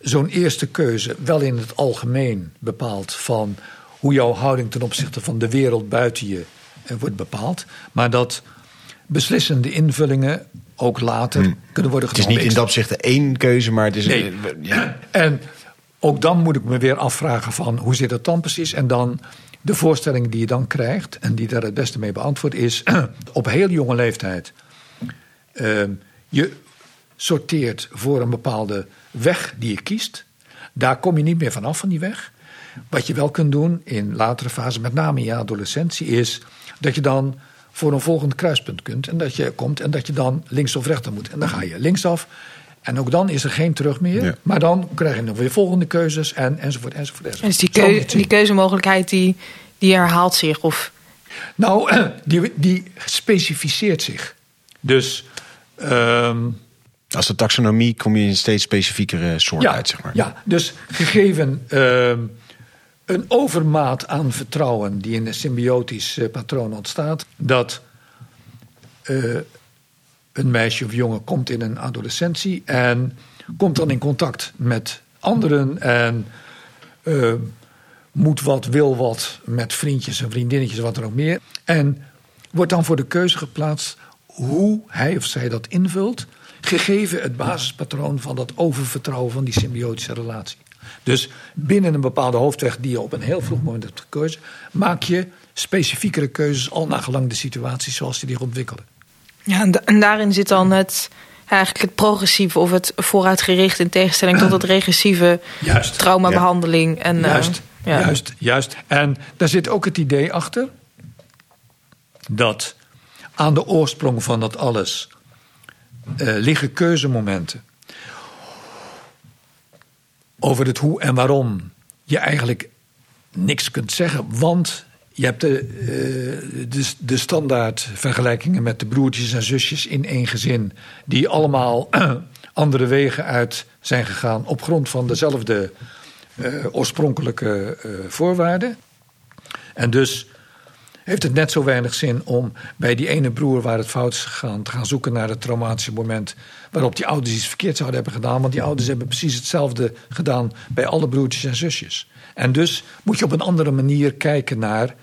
zo'n eerste keuze wel in het algemeen bepaalt van hoe jouw houding ten opzichte van de wereld buiten je eh, wordt bepaald, maar dat beslissende invullingen ook later kunnen worden Het is genomen. niet in dat opzicht één keuze, maar het is... Nee. Ja. En ook dan moet ik me weer afvragen van hoe zit het dan precies? En dan de voorstelling die je dan krijgt en die daar het beste mee beantwoordt is op heel jonge leeftijd. ehm, je sorteert voor een bepaalde weg die je kiest. Daar kom je niet meer vanaf van die weg. Wat je wel kunt doen in latere fasen, met name in je adolescentie, is dat je dan voor een volgend kruispunt kunt. En dat je komt en dat je dan links of rechter moet. En dan ga je linksaf. En ook dan is er geen terug meer. Ja. Maar dan krijg je nog weer volgende keuzes en, enzovoort, enzovoort, enzovoort. Dus die, keu die keuzemogelijkheid die, die herhaalt zich. Of, Nou, die, die specificeert zich. Dus ehm, Als de taxonomie kom je in een steeds specifiekere soort ja, uit, zeg maar. ja, dus gegeven ehm, een overmaat aan vertrouwen die in een symbiotisch eh, patroon ontstaat, dat eh, een meisje of jongen komt in een adolescentie en komt dan in contact met anderen en eh, moet wat, wil wat met vriendjes en vriendinnetjes, wat er ook meer. En wordt dan voor de keuze geplaatst hoe hij of zij dat invult, gegeven het basispatroon van dat oververtrouwen van die symbiotische relatie. Dus binnen een bepaalde hoofdweg die je op een heel vroeg moment hebt gekozen, maak je specifiekere keuzes al naar gelang de situatie zoals die zich ontwikkelen. ja, en, da- en daarin zit dan het, eigenlijk het progressieve of het vooruitgericht in tegenstelling tot het regressieve Juist. traumabehandeling. En, eh, Juist, ja. juist, juist. En daar zit ook het idee achter dat aan de oorsprong van dat alles eh, liggen keuzemomenten over het hoe en waarom je eigenlijk niks kunt zeggen, want je hebt de, eh, de, de standaard vergelijkingen met de broertjes en zusjes in één gezin, die allemaal andere wegen uit zijn gegaan op grond van dezelfde eh, oorspronkelijke voorwaarden. En dus heeft het net zo weinig zin om bij die ene broer waar het fout is gegaan te gaan zoeken naar het traumatische moment waarop die ouders iets verkeerd zouden hebben gedaan. Want die ouders hebben precies hetzelfde gedaan bij alle broertjes en zusjes. En dus moet je op een andere manier kijken naar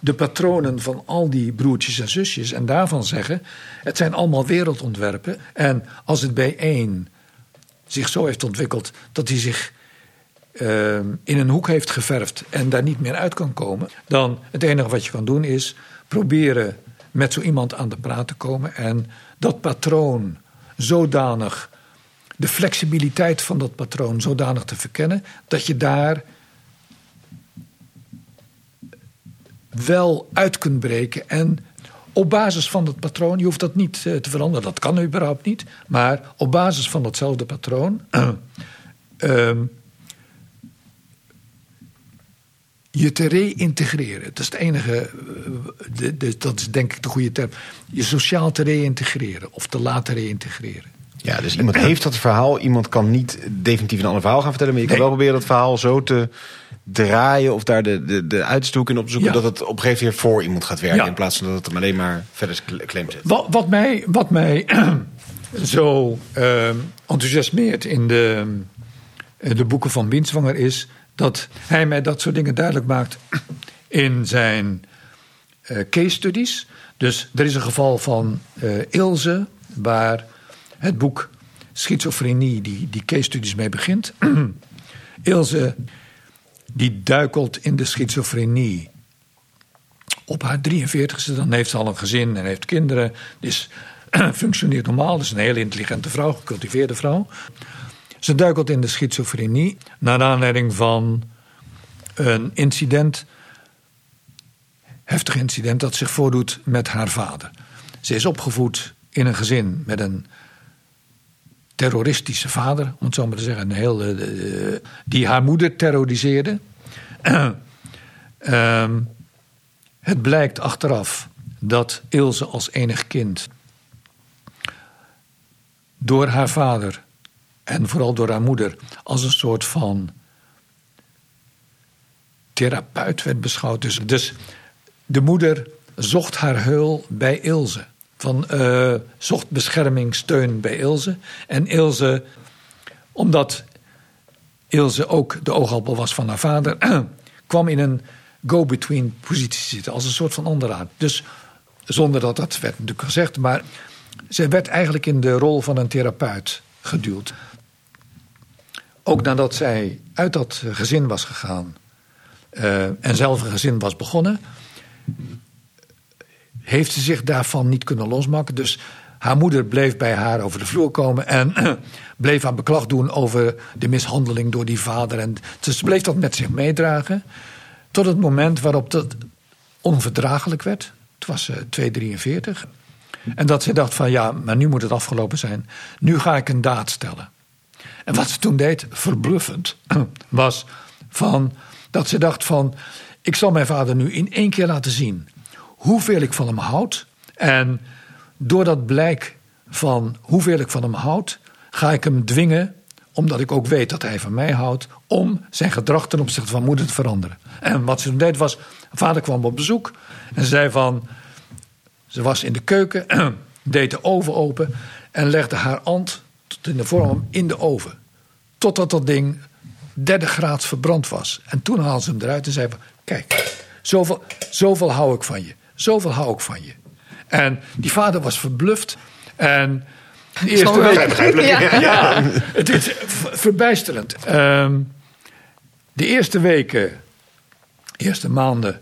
de patronen van al die broertjes en zusjes en daarvan zeggen: het zijn allemaal wereldontwerpen. En als het bij één zich zo heeft ontwikkeld dat hij zich eh, in een hoek heeft geverfd en daar niet meer uit kan komen, dan het enige wat je kan doen is proberen met zo iemand aan de praat te komen en dat patroon zodanig, de flexibiliteit van dat patroon zodanig te verkennen dat je daar wel uit kunt breken. En op basis van dat patroon, je hoeft dat niet eh, te veranderen, dat kan überhaupt niet, maar op basis van datzelfde patroon ehm, je te reïntegreren. Dat is het enige, eh, de, de, dat is denk ik de goede term. Je sociaal te reïntegreren of te laten reïntegreren. Ja, dus iemand heeft dat verhaal. Iemand kan niet definitief een ander verhaal gaan vertellen. Maar je kan Nee. wel proberen dat verhaal zo te draaien. Of daar de, de, de uitstok in opzoeken. Ja. Dat het op een gegeven moment voor iemand gaat werken. Ja. In plaats van dat het hem alleen maar verder klem zet. Wat, wat mij, wat mij zo eh, enthousiasmeert in de, eh, de boeken van Binswanger is dat hij mij dat soort dingen duidelijk maakt in zijn eh, case studies. Dus er is een geval van eh, Ilse, waar het boek Schizofrenie, die, die case studies mee begint. Ilse, die duikelt in de schizofrenie op haar 43ste, dan heeft ze al een gezin en heeft kinderen. Dus functioneert normaal. Dus een hele intelligente vrouw, gecultiveerde vrouw. Ze duikelt in de schizofrenie naar aanleiding van een incident, heftig incident, dat zich voordoet met haar vader. Ze is opgevoed in een gezin met een terroristische vader, om het zo maar te zeggen, een heel, eh, eh, die haar moeder terroriseerde. Ehm, het blijkt achteraf dat Ilse als enig kind door haar vader en vooral door haar moeder als een soort van therapeut werd beschouwd. Dus, dus de moeder zocht haar heul bij Ilse. Van, eh, zocht bescherming, steun bij Ilse. En Ilse, omdat Ilse ook de oogappel was van haar vader, kwam in een go-between positie zitten. Als een soort van onderaard. Dus zonder dat dat werd natuurlijk gezegd. Maar ze werd eigenlijk in de rol van een therapeut geduwd. Ook nadat zij uit dat gezin was gegaan. eh, en zelf een gezin was begonnen. Heeft ze zich daarvan niet kunnen losmaken. Dus haar moeder bleef bij haar over de vloer komen. En bleef haar beklag doen over de mishandeling door die vader. En ze bleef dat met zich meedragen. Tot het moment waarop dat onverdraaglijk werd. Het was eh 243. En dat ze dacht van ja, maar nu moet het afgelopen zijn. Nu ga ik een daad stellen. En wat ze toen deed, verbluffend, was van, dat ze dacht van... ik zal mijn vader nu in één keer laten zien hoeveel ik van hem houd. En door dat blijk van hoeveel ik van hem houd... ga ik hem dwingen, omdat ik ook weet dat hij van mij houdt... om zijn gedrag ten opzichte van moeder te veranderen. En wat ze toen deed was, vader kwam op bezoek en zei van... Ze was in de keuken, deed de oven open en legde haar tot in de vorm in de oven. Totdat dat ding derde graad verbrand was. En toen haalde ze hem eruit en zei van, kijk, zoveel, zoveel hou ik van je. Zoveel hou ik van je. En die vader was verbluft. En de eerste week... Ja. Ja, het is verbijsterend. Ehm, de eerste weken, eerste maanden,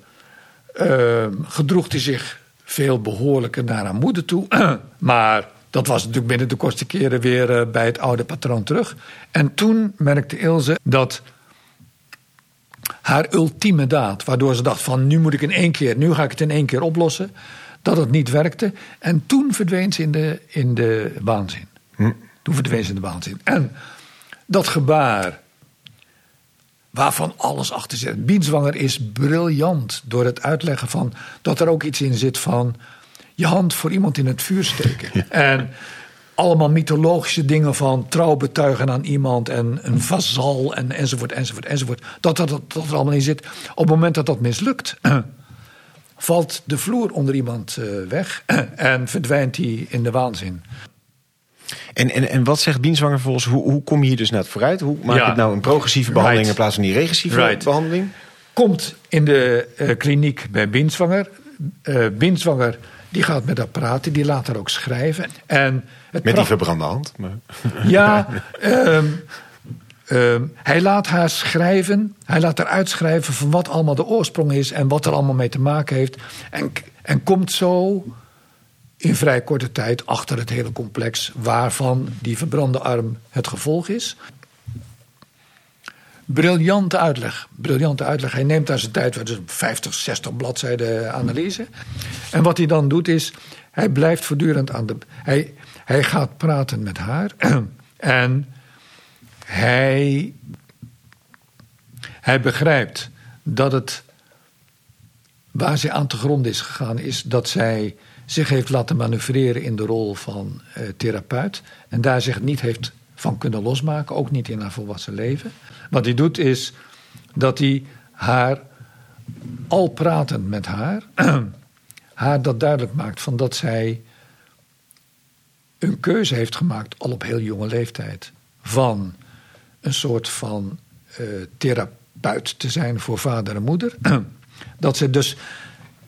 ehm, gedroeg hij zich veel behoorlijker naar haar moeder toe. maar dat was natuurlijk binnen de kortste keren weer eh, bij het oude patroon terug. En toen merkte Ilse dat haar ultieme daad, waardoor ze dacht van nu moet ik in één keer, nu ga ik het in één keer oplossen, dat het niet werkte. En toen verdween ze in de, in de waanzin. Toen verdween ze in de waanzin. En dat gebaar, waarvan alles achter zit. Bienswanger is briljant door het uitleggen van dat er ook iets in zit van je hand voor iemand in het vuur steken. En allemaal mythologische dingen van trouw betuigen aan iemand en een vazal en, enzovoort, enzovoort, enzovoort. Dat, dat, dat, dat er allemaal in zit. Op het moment dat dat mislukt, valt de vloer onder iemand eh, weg en verdwijnt hij in de waanzin. En, en, en wat zegt Bienswanger volgens? Hoe, hoe kom je hier dus net vooruit? Hoe maak je Ja. het nou een progressieve behandeling Right. in plaats van die regressieve Right. behandeling? Komt in de eh, kliniek bij. Eh Binswanger die gaat met haar praten, die laat haar ook schrijven. En het Met die verbrande hand. Maar... Ja, ehm, ehm, hij laat haar schrijven. Hij laat haar uitschrijven van wat allemaal de oorsprong is en wat er allemaal mee te maken heeft. En, en komt zo in vrij korte tijd achter het hele complex waarvan die verbrande arm het gevolg is. Briljante uitleg. Briljante uitleg. Hij neemt daar zijn tijd dus 50, 60 bladzijden analyse. En wat hij dan doet is, hij blijft voortdurend aan de. Hij, hij gaat praten met haar. En hij, hij begrijpt dat het waar zij aan te grond is gegaan, is dat zij zich heeft laten manoeuvreren in de rol van eh, therapeut. En daar zich niet heeft van kunnen losmaken, ook niet in haar volwassen leven. Wat hij doet is dat hij haar, al pratend met haar, haar dat duidelijk maakt van dat zij een keuze heeft gemaakt, al op heel jonge leeftijd, van een soort van eh, therapeut te zijn voor vader en moeder. dat ze dus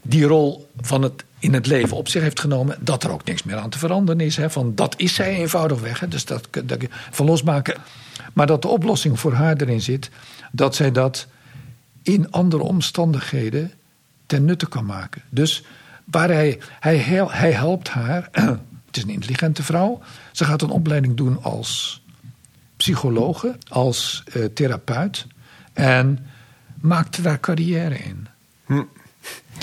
die rol van het in het leven op zich heeft genomen. Dat er ook niks meer aan te veranderen is. Hè, van dat is zij eenvoudigweg. Hè, dus dat, dat van losmaken. Maar dat de oplossing voor haar erin zit. Dat zij dat in andere omstandigheden ten nutte kan maken. Dus waar hij, hij, hij helpt haar. Het is een intelligente vrouw. Ze gaat een opleiding doen als psychologe, als uh, therapeut. En maakt daar carrière in. Hm.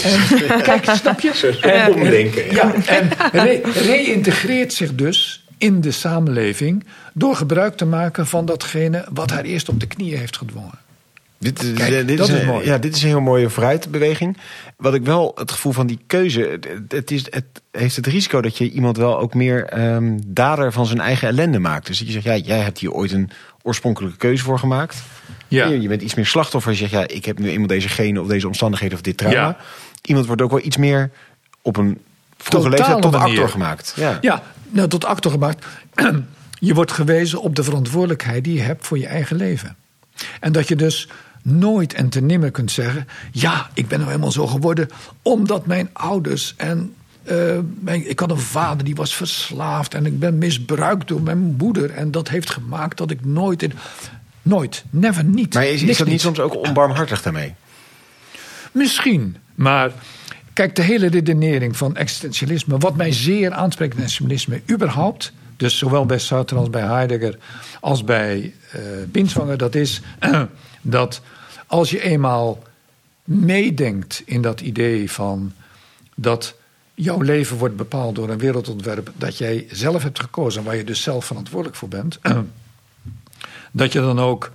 En, kijk, snap je? En, omdenken. Ja, en re reïntegreert zich dus in de samenleving door gebruik te maken van datgene wat haar eerst op de knieën heeft gedwongen. Dit, is, Kijk, dit, is, is mooi. Ja, dit is een heel mooie vooruitbeweging. Wat ik wel het gevoel van die keuze. Het, is, het heeft het risico dat je iemand wel ook meer um, dader van zijn eigen ellende maakt. Dus dat je zegt, ja, jij hebt hier ooit een oorspronkelijke keuze voor gemaakt. Ja. Je, bent iets meer slachtoffer. Je zegt, ja, ik heb nu eenmaal deze genen of deze omstandigheden of dit trauma. Iemand wordt ook wel iets meer op een vroege leeftijd tot actor gemaakt. Ja, ja nou, tot actor gemaakt. je wordt gewezen op de verantwoordelijkheid die je hebt voor je eigen leven. En dat je dus nooit en te nimmer kunt zeggen: Ja, ik ben nou helemaal zo geworden omdat mijn ouders en. Uh, mijn, ik had een vader die was verslaafd en ik ben misbruikt door mijn moeder. En dat heeft gemaakt dat ik nooit. In, nooit, never, niet. Maar is, is dat niet soms ook onbarmhartig daarmee? Misschien, maar kijk, de hele redenering van existentialisme, wat mij zeer aanspreekt in existentialisme, überhaupt, dus zowel bij Sartre als bij Heidegger als bij uh, Binswanger, dat is dat als je eenmaal meedenkt in dat idee van dat jouw leven wordt bepaald door een wereldontwerp dat jij zelf hebt gekozen, waar je dus zelf verantwoordelijk voor bent, dat je dan ook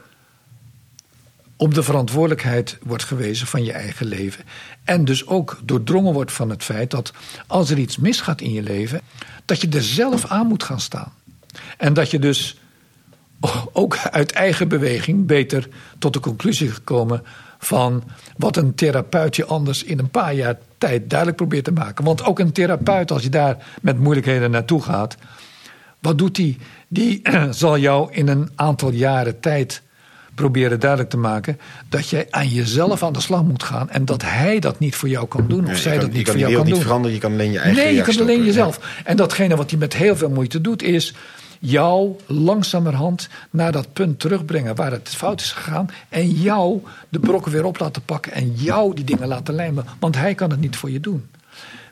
op de verantwoordelijkheid wordt gewezen van je eigen leven. En dus ook doordrongen wordt van het feit dat als er iets misgaat in je leven, dat je er zelf aan moet gaan staan. En dat je dus ook uit eigen beweging beter tot de conclusie gekomen van wat een therapeut je anders in een paar jaar tijd duidelijk probeert te maken. Want ook een therapeut, als je daar met moeilijkheden naartoe gaat, wat doet die? Die zal jou in een aantal jaren tijd proberen duidelijk te maken dat jij aan jezelf aan de slag moet gaan en dat hij dat niet voor jou kan doen of zij dat niet voor jou kan doen. Je kan niet veranderen, je kan alleen je eigen Nee, je kan alleen jezelf. En datgene wat hij met heel veel moeite doet is jou langzamerhand naar dat punt terugbrengen waar het fout is gegaan. En jou de brokken weer op laten pakken en jou die dingen laten lijmen. Want hij kan het niet voor je doen.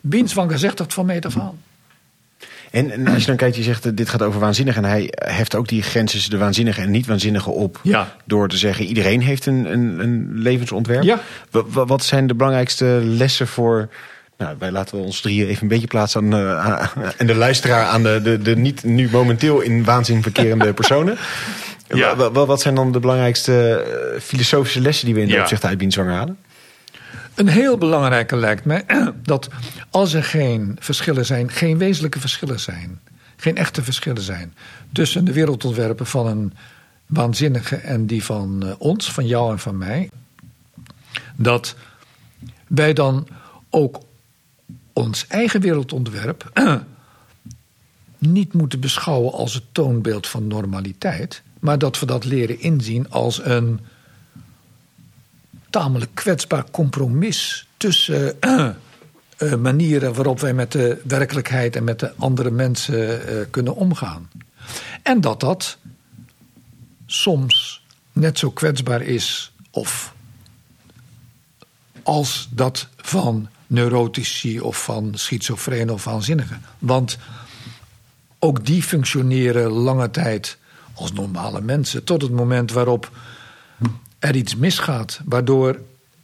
Binswanger zegt dat van meet af aan. En, en, als je dan kijkt, je zegt dit gaat over waanzinnig. En hij heft ook die grens tussen de waanzinnige en niet waanzinnige op. Ja. Door te zeggen, iedereen heeft een, een, een levensontwerp. Ja. Wat, zijn de belangrijkste lessen voor nou, wij laten ons drieën even een beetje plaatsen aan, uh, en de luisteraar aan de, de, de niet nu momenteel in waanzin verkerende personen. Ja. Wat, wat zijn dan de belangrijkste eh, filosofische lessen die we in de ja. opzicht uit halen? Een heel belangrijke lijkt mij dat als er geen verschillen zijn, geen wezenlijke verschillen zijn, geen echte verschillen zijn tussen de wereldontwerpen van een waanzinnige en die van eh, ons, van jou en van mij, dat wij dan ook ons eigen wereldontwerp niet moeten beschouwen als het toonbeeld van normaliteit, maar dat we dat leren inzien als een tamelijk kwetsbaar compromis tussen uh, uh, manieren waarop wij met de werkelijkheid en met de andere mensen uh, kunnen omgaan. En dat dat soms net zo kwetsbaar is of als dat van neurotici of van schizofrene of waanzinnigen. Want ook die functioneren lange tijd als normale mensen. Tot het moment waarop er iets misgaat, waardoor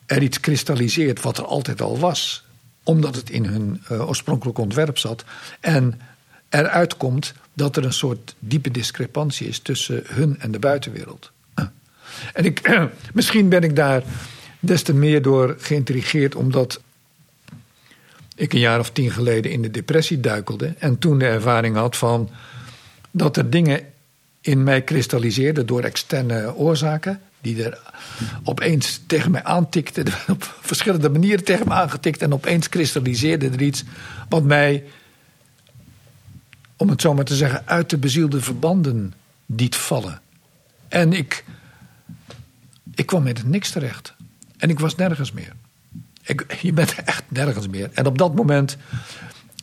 er iets kristalliseert wat er altijd al was, omdat het in hun uh, oorspronkelijk ontwerp zat. En eruit komt dat er een soort diepe discrepantie is tussen hun en de buitenwereld. En ik, misschien ben ik daar des te meer door geïntrigeerd, omdat ik een jaar of tien geleden in de depressie duikelde. En toen de ervaring had van dat er dingen in mij kristalliseerden door externe oorzaken. Die er opeens tegen mij aantikten. Op verschillende manieren tegen me aangetikt. En opeens kristalliseerde er iets wat mij, om het zo maar te zeggen, uit de bezielde verbanden liet vallen. En ik, ik kwam met niks terecht. En ik was nergens meer. Ik, je bent echt nergens meer. En op dat moment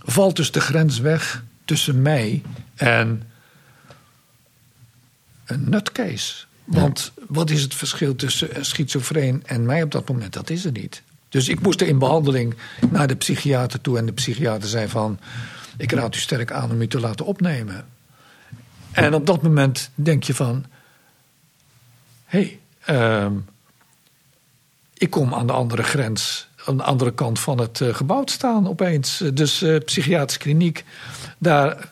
valt dus de grens weg tussen mij en een nutcase. Want wat is het verschil tussen een schizofreen en mij op dat moment? Dat is er niet. Dus ik moest in behandeling naar de psychiater toe. En de psychiater zei van... ik raad u sterk aan om u te laten opnemen. En op dat moment denk je van... hé, hey, ehm, ik kom aan de andere grens... aan de andere kant van het uh, gebouw staan opeens. Dus uh, psychiatrische kliniek, daar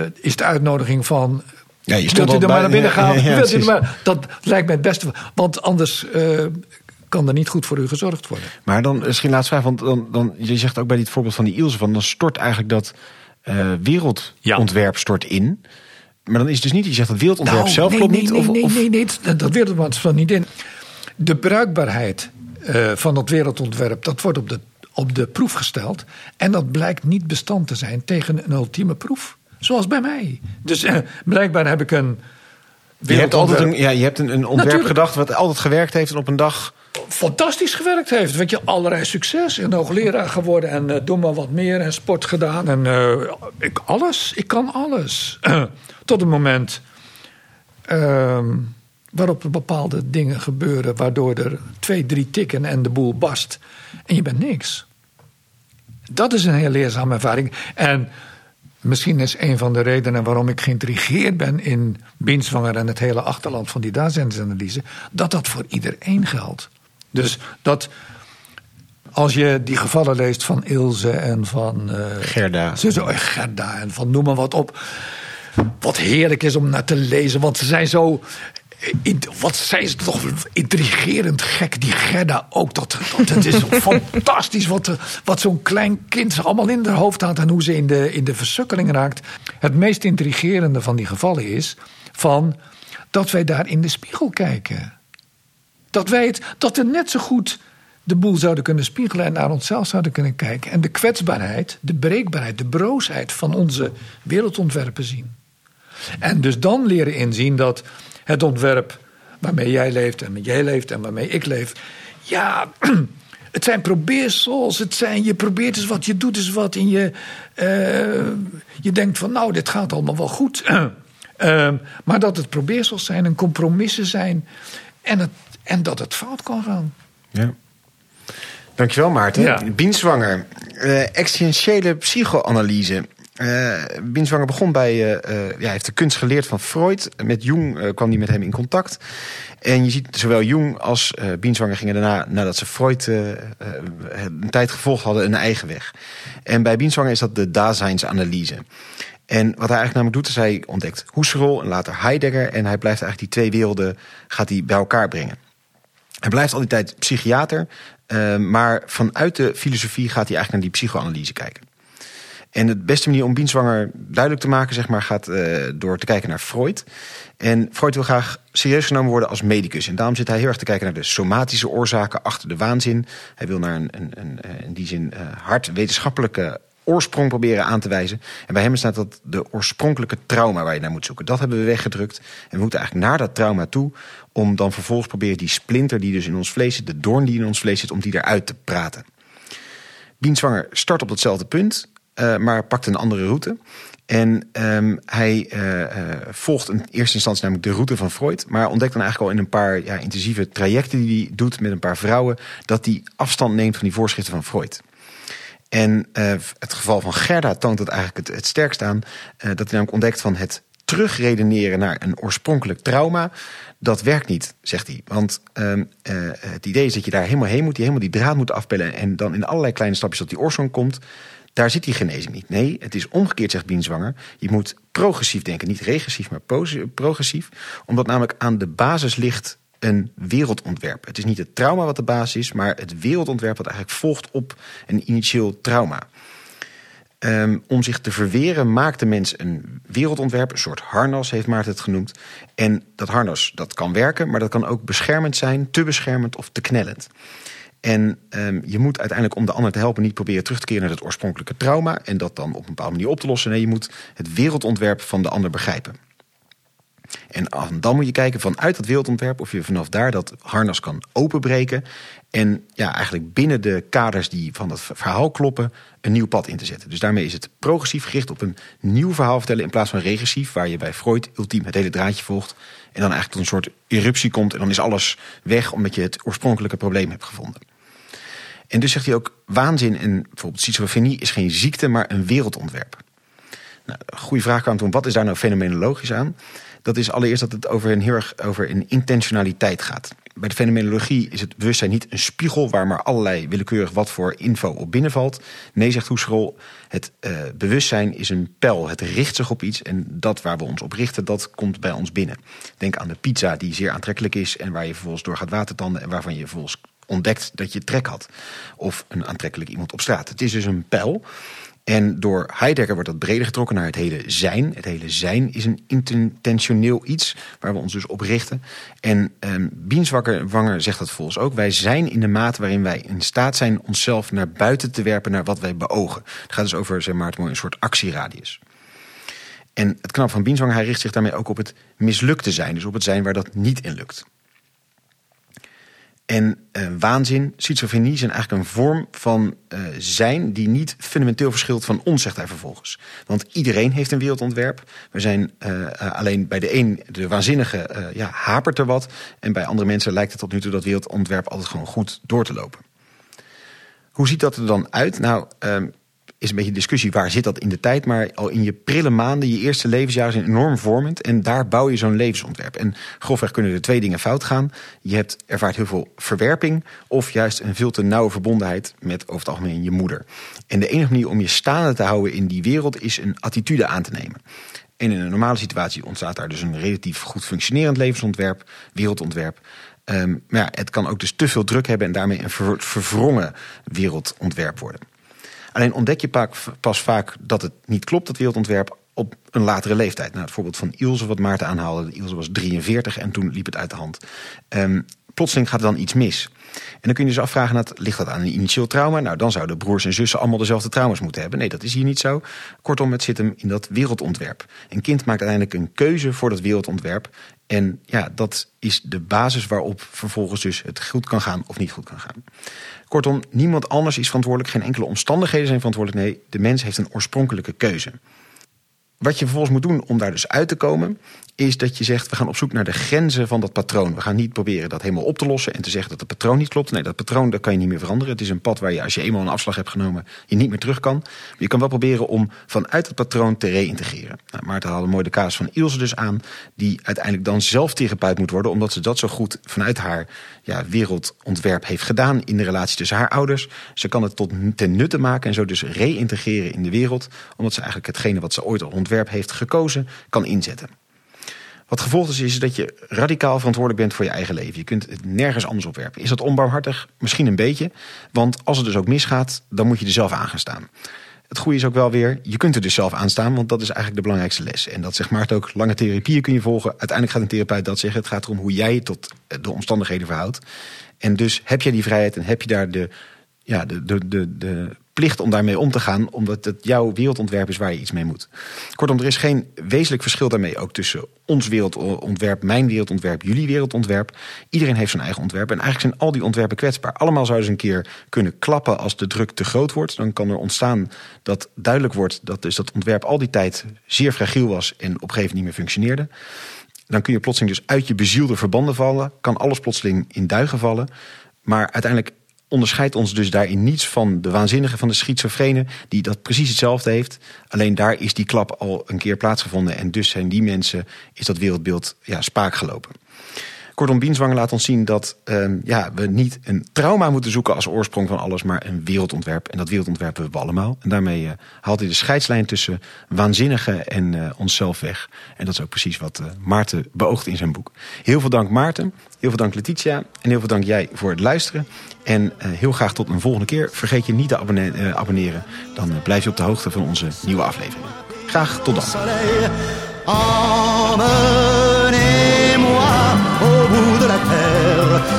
uh, is de uitnodiging van... Ja, je Wilt u er maar naar binnen gaan? Ja, ja, Wilt u precies. maar, dat lijkt mij het beste. Want anders uh, kan er niet goed voor u gezorgd worden. Maar dan misschien laatste vraag, want dan, dan, je zegt ook bij dit voorbeeld van die Ilse van, dan stort eigenlijk dat uh, wereldontwerp stort in. Maar dan is het dus niet, je zegt dat wereldontwerp nou, zelf nee, klopt nee, niet? Nee, of, nee, of... nee, nee, dat, dat wereldontwerp stort niet in. De bruikbaarheid uh, van dat wereldontwerp, dat wordt op de, op de proef gesteld. En dat blijkt niet bestand te zijn tegen een ultieme proef. Zoals bij mij. Dus uh, blijkbaar heb ik een. Je hebt altijd een, ja, je hebt een, een ontwerp Natuurlijk. gedacht wat altijd gewerkt heeft en op een dag. Fantastisch gewerkt heeft. Weet je, allerlei succes. En hoogleraar geworden en uh, doe maar wat meer. En sport gedaan. En uh, ik, alles. Ik kan alles. tot het moment uh, waarop er bepaalde dingen gebeuren. Waardoor er twee, drie tikken en de boel barst. En je bent niks. Dat is een heel leerzame ervaring. En Misschien is een van de redenen waarom ik geïntrigeerd ben in Binswanger en het hele achterland van die datacentersanalyse, dat dat voor iedereen geldt. Dus dat als je die gevallen leest van Ilse en van uh, Gerda. Zo, Gerda en van noem maar wat op. Wat heerlijk is om naar te lezen, want ze zijn zo wat zijn ze toch intrigerend gek, die Gerda ook. Dat, dat, het is fantastisch wat, wat zo'n klein kind allemaal in haar hoofd had... en hoe ze in de, in de versukkeling raakt. Het meest intrigerende van die gevallen is... Van dat wij daar in de spiegel kijken. Dat wij het, dat er net zo goed de boel zouden kunnen spiegelen... en naar onszelf zouden kunnen kijken. En de kwetsbaarheid, de breekbaarheid, de broosheid van onze wereldontwerpen zien. En dus dan leren inzien dat het ontwerp waarmee jij leeft en met jij leeft en waarmee ik leef. Ja, het zijn probeersels. Het zijn, je probeert eens wat, je doet eens wat. En je, uh, je denkt van nou, dit gaat allemaal wel goed. uh, maar dat het probeersels zijn en compromissen zijn. En, het, en dat het fout kan gaan. Ja. Dankjewel Maarten. Ja. Bienswanger, uh, existentiële psychoanalyse. Uh, Binswanger begon bij, uh, ja, hij heeft de kunst geleerd van Freud. Met Jung kwam hij met hem in contact. En je ziet zowel Jung als Binswanger gingen daarna, nadat ze Freud een tijd gevolgd hadden, een eigen weg. En bij Binswanger is dat de Daseinsanalyse. En wat hij eigenlijk namelijk doet, is hij ontdekt Husserl en later Heidegger. En hij blijft eigenlijk die twee werelden gaat hij bij elkaar brengen. Hij blijft al die tijd psychiater, maar vanuit de filosofie gaat hij eigenlijk naar die psychoanalyse kijken. En de beste manier om Bienswanger duidelijk te maken, zeg maar, gaat uh, door te kijken naar Freud. En Freud wil graag serieus genomen worden als medicus. En daarom zit hij heel erg te kijken naar de somatische oorzaken achter de waanzin. Hij wil naar een, een, een in die zin uh, hard wetenschappelijke oorsprong proberen aan te wijzen. En bij hem staat dat de oorspronkelijke trauma waar je naar moet zoeken. Dat hebben we weggedrukt. En we moeten eigenlijk naar dat trauma toe. Om dan vervolgens proberen die splinter die dus in ons vlees zit, de doorn die in ons vlees zit, om die eruit te praten. Bienswanger start op hetzelfde punt. Uh, maar pakt een andere route. En um, hij uh, uh, volgt in eerste instantie namelijk de route van Freud. Maar ontdekt dan eigenlijk al in een paar ja, intensieve trajecten die hij doet met een paar vrouwen. dat hij afstand neemt van die voorschriften van Freud. En het geval van Gerda toont dat eigenlijk het, het sterkst aan. dat hij namelijk ontdekt van het terugredeneren naar een oorspronkelijk trauma. Dat werkt niet, zegt hij. Want um, het idee is dat je daar helemaal heen moet. Je helemaal die draad moet afpellen. En dan in allerlei kleine stapjes tot die oorsprong komt. Daar zit die genezing niet. Nee, het is omgekeerd, zegt Bienswanger. Je moet progressief denken. Niet regressief, maar progressief. Omdat namelijk aan de basis ligt een wereldontwerp. Het is niet het trauma wat de basis is, maar het wereldontwerp wat eigenlijk volgt op een initieel trauma. Um, om zich te verweren maakt de mens een wereldontwerp, een soort harnas heeft Maarten het genoemd. En dat harnas dat kan werken, maar dat kan ook beschermend zijn, te beschermend of te knellend. En um, je moet uiteindelijk om de ander te helpen niet proberen terug te keren naar het oorspronkelijke trauma en dat dan op een bepaalde manier op te lossen. Nee, je moet het wereldontwerp van de ander begrijpen. En dan moet je kijken vanuit dat wereldontwerp of je vanaf daar dat harnas kan openbreken. En ja, eigenlijk binnen de kaders die van dat verhaal kloppen, een nieuw pad in te zetten. Dus daarmee is het progressief gericht op een nieuw verhaal vertellen in plaats van regressief, waar je bij Freud ultiem het hele draadje volgt. En dan eigenlijk tot een soort eruptie komt en dan is alles weg omdat je het oorspronkelijke probleem hebt gevonden. En dus zegt hij ook, waanzin en bijvoorbeeld schizofrenie is geen ziekte, maar een wereldontwerp. Nou, goede vraag kwam toen, wat is daar nou fenomenologisch aan? Dat is allereerst dat het over een heel over een intentionaliteit gaat. Bij de fenomenologie is het bewustzijn niet een spiegel waar maar allerlei willekeurig wat voor info op binnenvalt. Nee, zegt Husserl, het uh, bewustzijn is een pijl. Het richt zich op iets en dat waar we ons op richten, dat komt bij ons binnen. Denk aan de pizza die zeer aantrekkelijk is en waar je vervolgens door gaat watertanden en waarvan je vervolgens ontdekt dat je trek had. Of een aantrekkelijk iemand op straat. Het is dus een pijl. En door Heidegger wordt dat breder getrokken naar het hele zijn. Het hele zijn is een intentioneel iets waar we ons dus op richten. En um, Bienswanger zegt dat volgens ook. Wij zijn in de mate waarin wij in staat zijn onszelf naar buiten te werpen naar wat wij beogen. Het gaat dus over, zeg maar, een soort actieradius. En het knap van Bienswanger, hij richt zich daarmee ook op het mislukte zijn. Dus op het zijn waar dat niet in lukt. En uh, waanzin, schizofrenie zijn eigenlijk een vorm van uh, zijn die niet fundamenteel verschilt van ons, zegt hij vervolgens. Want iedereen heeft een wereldontwerp. We zijn uh, alleen bij de een, de waanzinnige, ja, hapert er wat. En bij andere mensen lijkt het tot nu toe dat wereldontwerp altijd gewoon goed door te lopen. Hoe ziet dat er dan uit? Nou, ehm, is een beetje discussie waar zit dat in de tijd. Maar al in je prille maanden, je eerste levensjaar zijn enorm vormend. En daar bouw je zo'n levensontwerp. En grofweg kunnen er twee dingen fout gaan. Je hebt ervaart heel veel verwerping. Of juist een veel te nauwe verbondenheid met over het algemeen je moeder. En de enige manier om je staande te houden in die wereld is een attitude aan te nemen. En in een normale situatie ontstaat daar dus een relatief goed functionerend levensontwerp, wereldontwerp. Um, maar ja, het kan ook dus te veel druk hebben en daarmee een ver, verwrongen wereldontwerp worden. Alleen ontdek je pas vaak dat het niet klopt, dat wereldontwerp, op een latere leeftijd. Nou, het voorbeeld van Ilse, wat Maarten aanhaalde. Ilse was 43 en toen liep het uit de hand. Um, plotseling gaat er dan iets mis. En dan kun je dus afvragen, nou, ligt dat aan een initieel trauma? Nou, dan zouden broers en zussen allemaal dezelfde trauma's moeten hebben. Nee, dat is hier niet zo. Kortom, het zit hem in dat wereldontwerp. Een kind maakt uiteindelijk een keuze voor dat wereldontwerp. En ja, dat is de basis waarop vervolgens dus het goed kan gaan of niet goed kan gaan. Kortom, niemand anders is verantwoordelijk, geen enkele omstandigheden zijn verantwoordelijk. Nee, de mens heeft een oorspronkelijke keuze. Wat je vervolgens moet doen om daar dus uit te komen, is dat je zegt: we gaan op zoek naar de grenzen van dat patroon. We gaan niet proberen dat helemaal op te lossen en te zeggen dat het patroon niet klopt. Nee, dat patroon dat kan je niet meer veranderen. Het is een pad waar je, als je eenmaal een afslag hebt genomen, je niet meer terug kan. Maar je kan wel proberen om vanuit het patroon te reïntegreren. Nou, Maarten haalde mooi de kaas van Ilse dus aan, die uiteindelijk dan zelf therapeut moet worden, omdat ze dat zo goed vanuit haar ja, wereldontwerp heeft gedaan in de relatie tussen haar ouders. Ze kan het tot ten nutte maken en zo dus reïntegreren in de wereld, omdat ze eigenlijk hetgene wat ze ooit al ontwerp heeft gekozen, kan inzetten. Wat gevolgd is, is dat je radicaal verantwoordelijk bent voor je eigen leven. Je kunt het nergens anders opwerpen. Is dat onbarmhartig? Misschien een beetje. Want als het dus ook misgaat, dan moet je er zelf aan gaan staan. Het goede is ook wel weer, je kunt er dus zelf aan staan, want dat is eigenlijk de belangrijkste les. En dat zegt Maarten ook, lange therapieën kun je volgen. Uiteindelijk gaat een therapeut dat zeggen. Het gaat erom hoe jij tot de omstandigheden verhoudt. En dus heb jij die vrijheid en heb je daar de, ja, de, de, de, de plicht om daarmee om te gaan, omdat het jouw wereldontwerp is waar je iets mee moet. Kortom, er is geen wezenlijk verschil daarmee ook tussen ons wereldontwerp, mijn wereldontwerp, jullie wereldontwerp. Iedereen heeft zijn eigen ontwerp en eigenlijk zijn al die ontwerpen kwetsbaar. Allemaal zouden ze een keer kunnen klappen als de druk te groot wordt. Dan kan er ontstaan dat duidelijk wordt dat dus dat ontwerp al die tijd zeer fragiel was en op een gegeven moment niet meer functioneerde. Dan kun je plotseling dus uit je bezielde verbanden vallen. Kan alles plotseling in duigen vallen. Maar uiteindelijk onderscheidt ons dus daarin niets van de waanzinnige, van de schizofrene, die dat precies hetzelfde heeft. Alleen daar is die klap al een keer plaatsgevonden en dus zijn die mensen, is dat wereldbeeld ja, spaak gelopen. Kortom, Bienswanger laat ons zien dat ehm, ja, we niet een trauma moeten zoeken als oorsprong van alles, maar een wereldontwerp. En dat wereldontwerp hebben we allemaal. En daarmee uh, haalt hij de scheidslijn tussen waanzinnige en uh, onszelf weg. En dat is ook precies wat uh, Maarten beoogt in zijn boek. Heel veel dank Maarten, heel veel dank Letitia en heel veel dank jij voor het luisteren. En heel graag tot een volgende keer. Vergeet je niet te abonne abonneren, dan blijf je op de hoogte van onze nieuwe afleveringen. Graag tot dan.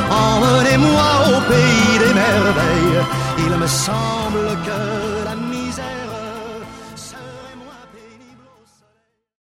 Emmenez-moi au pays des merveilles. Il me semble que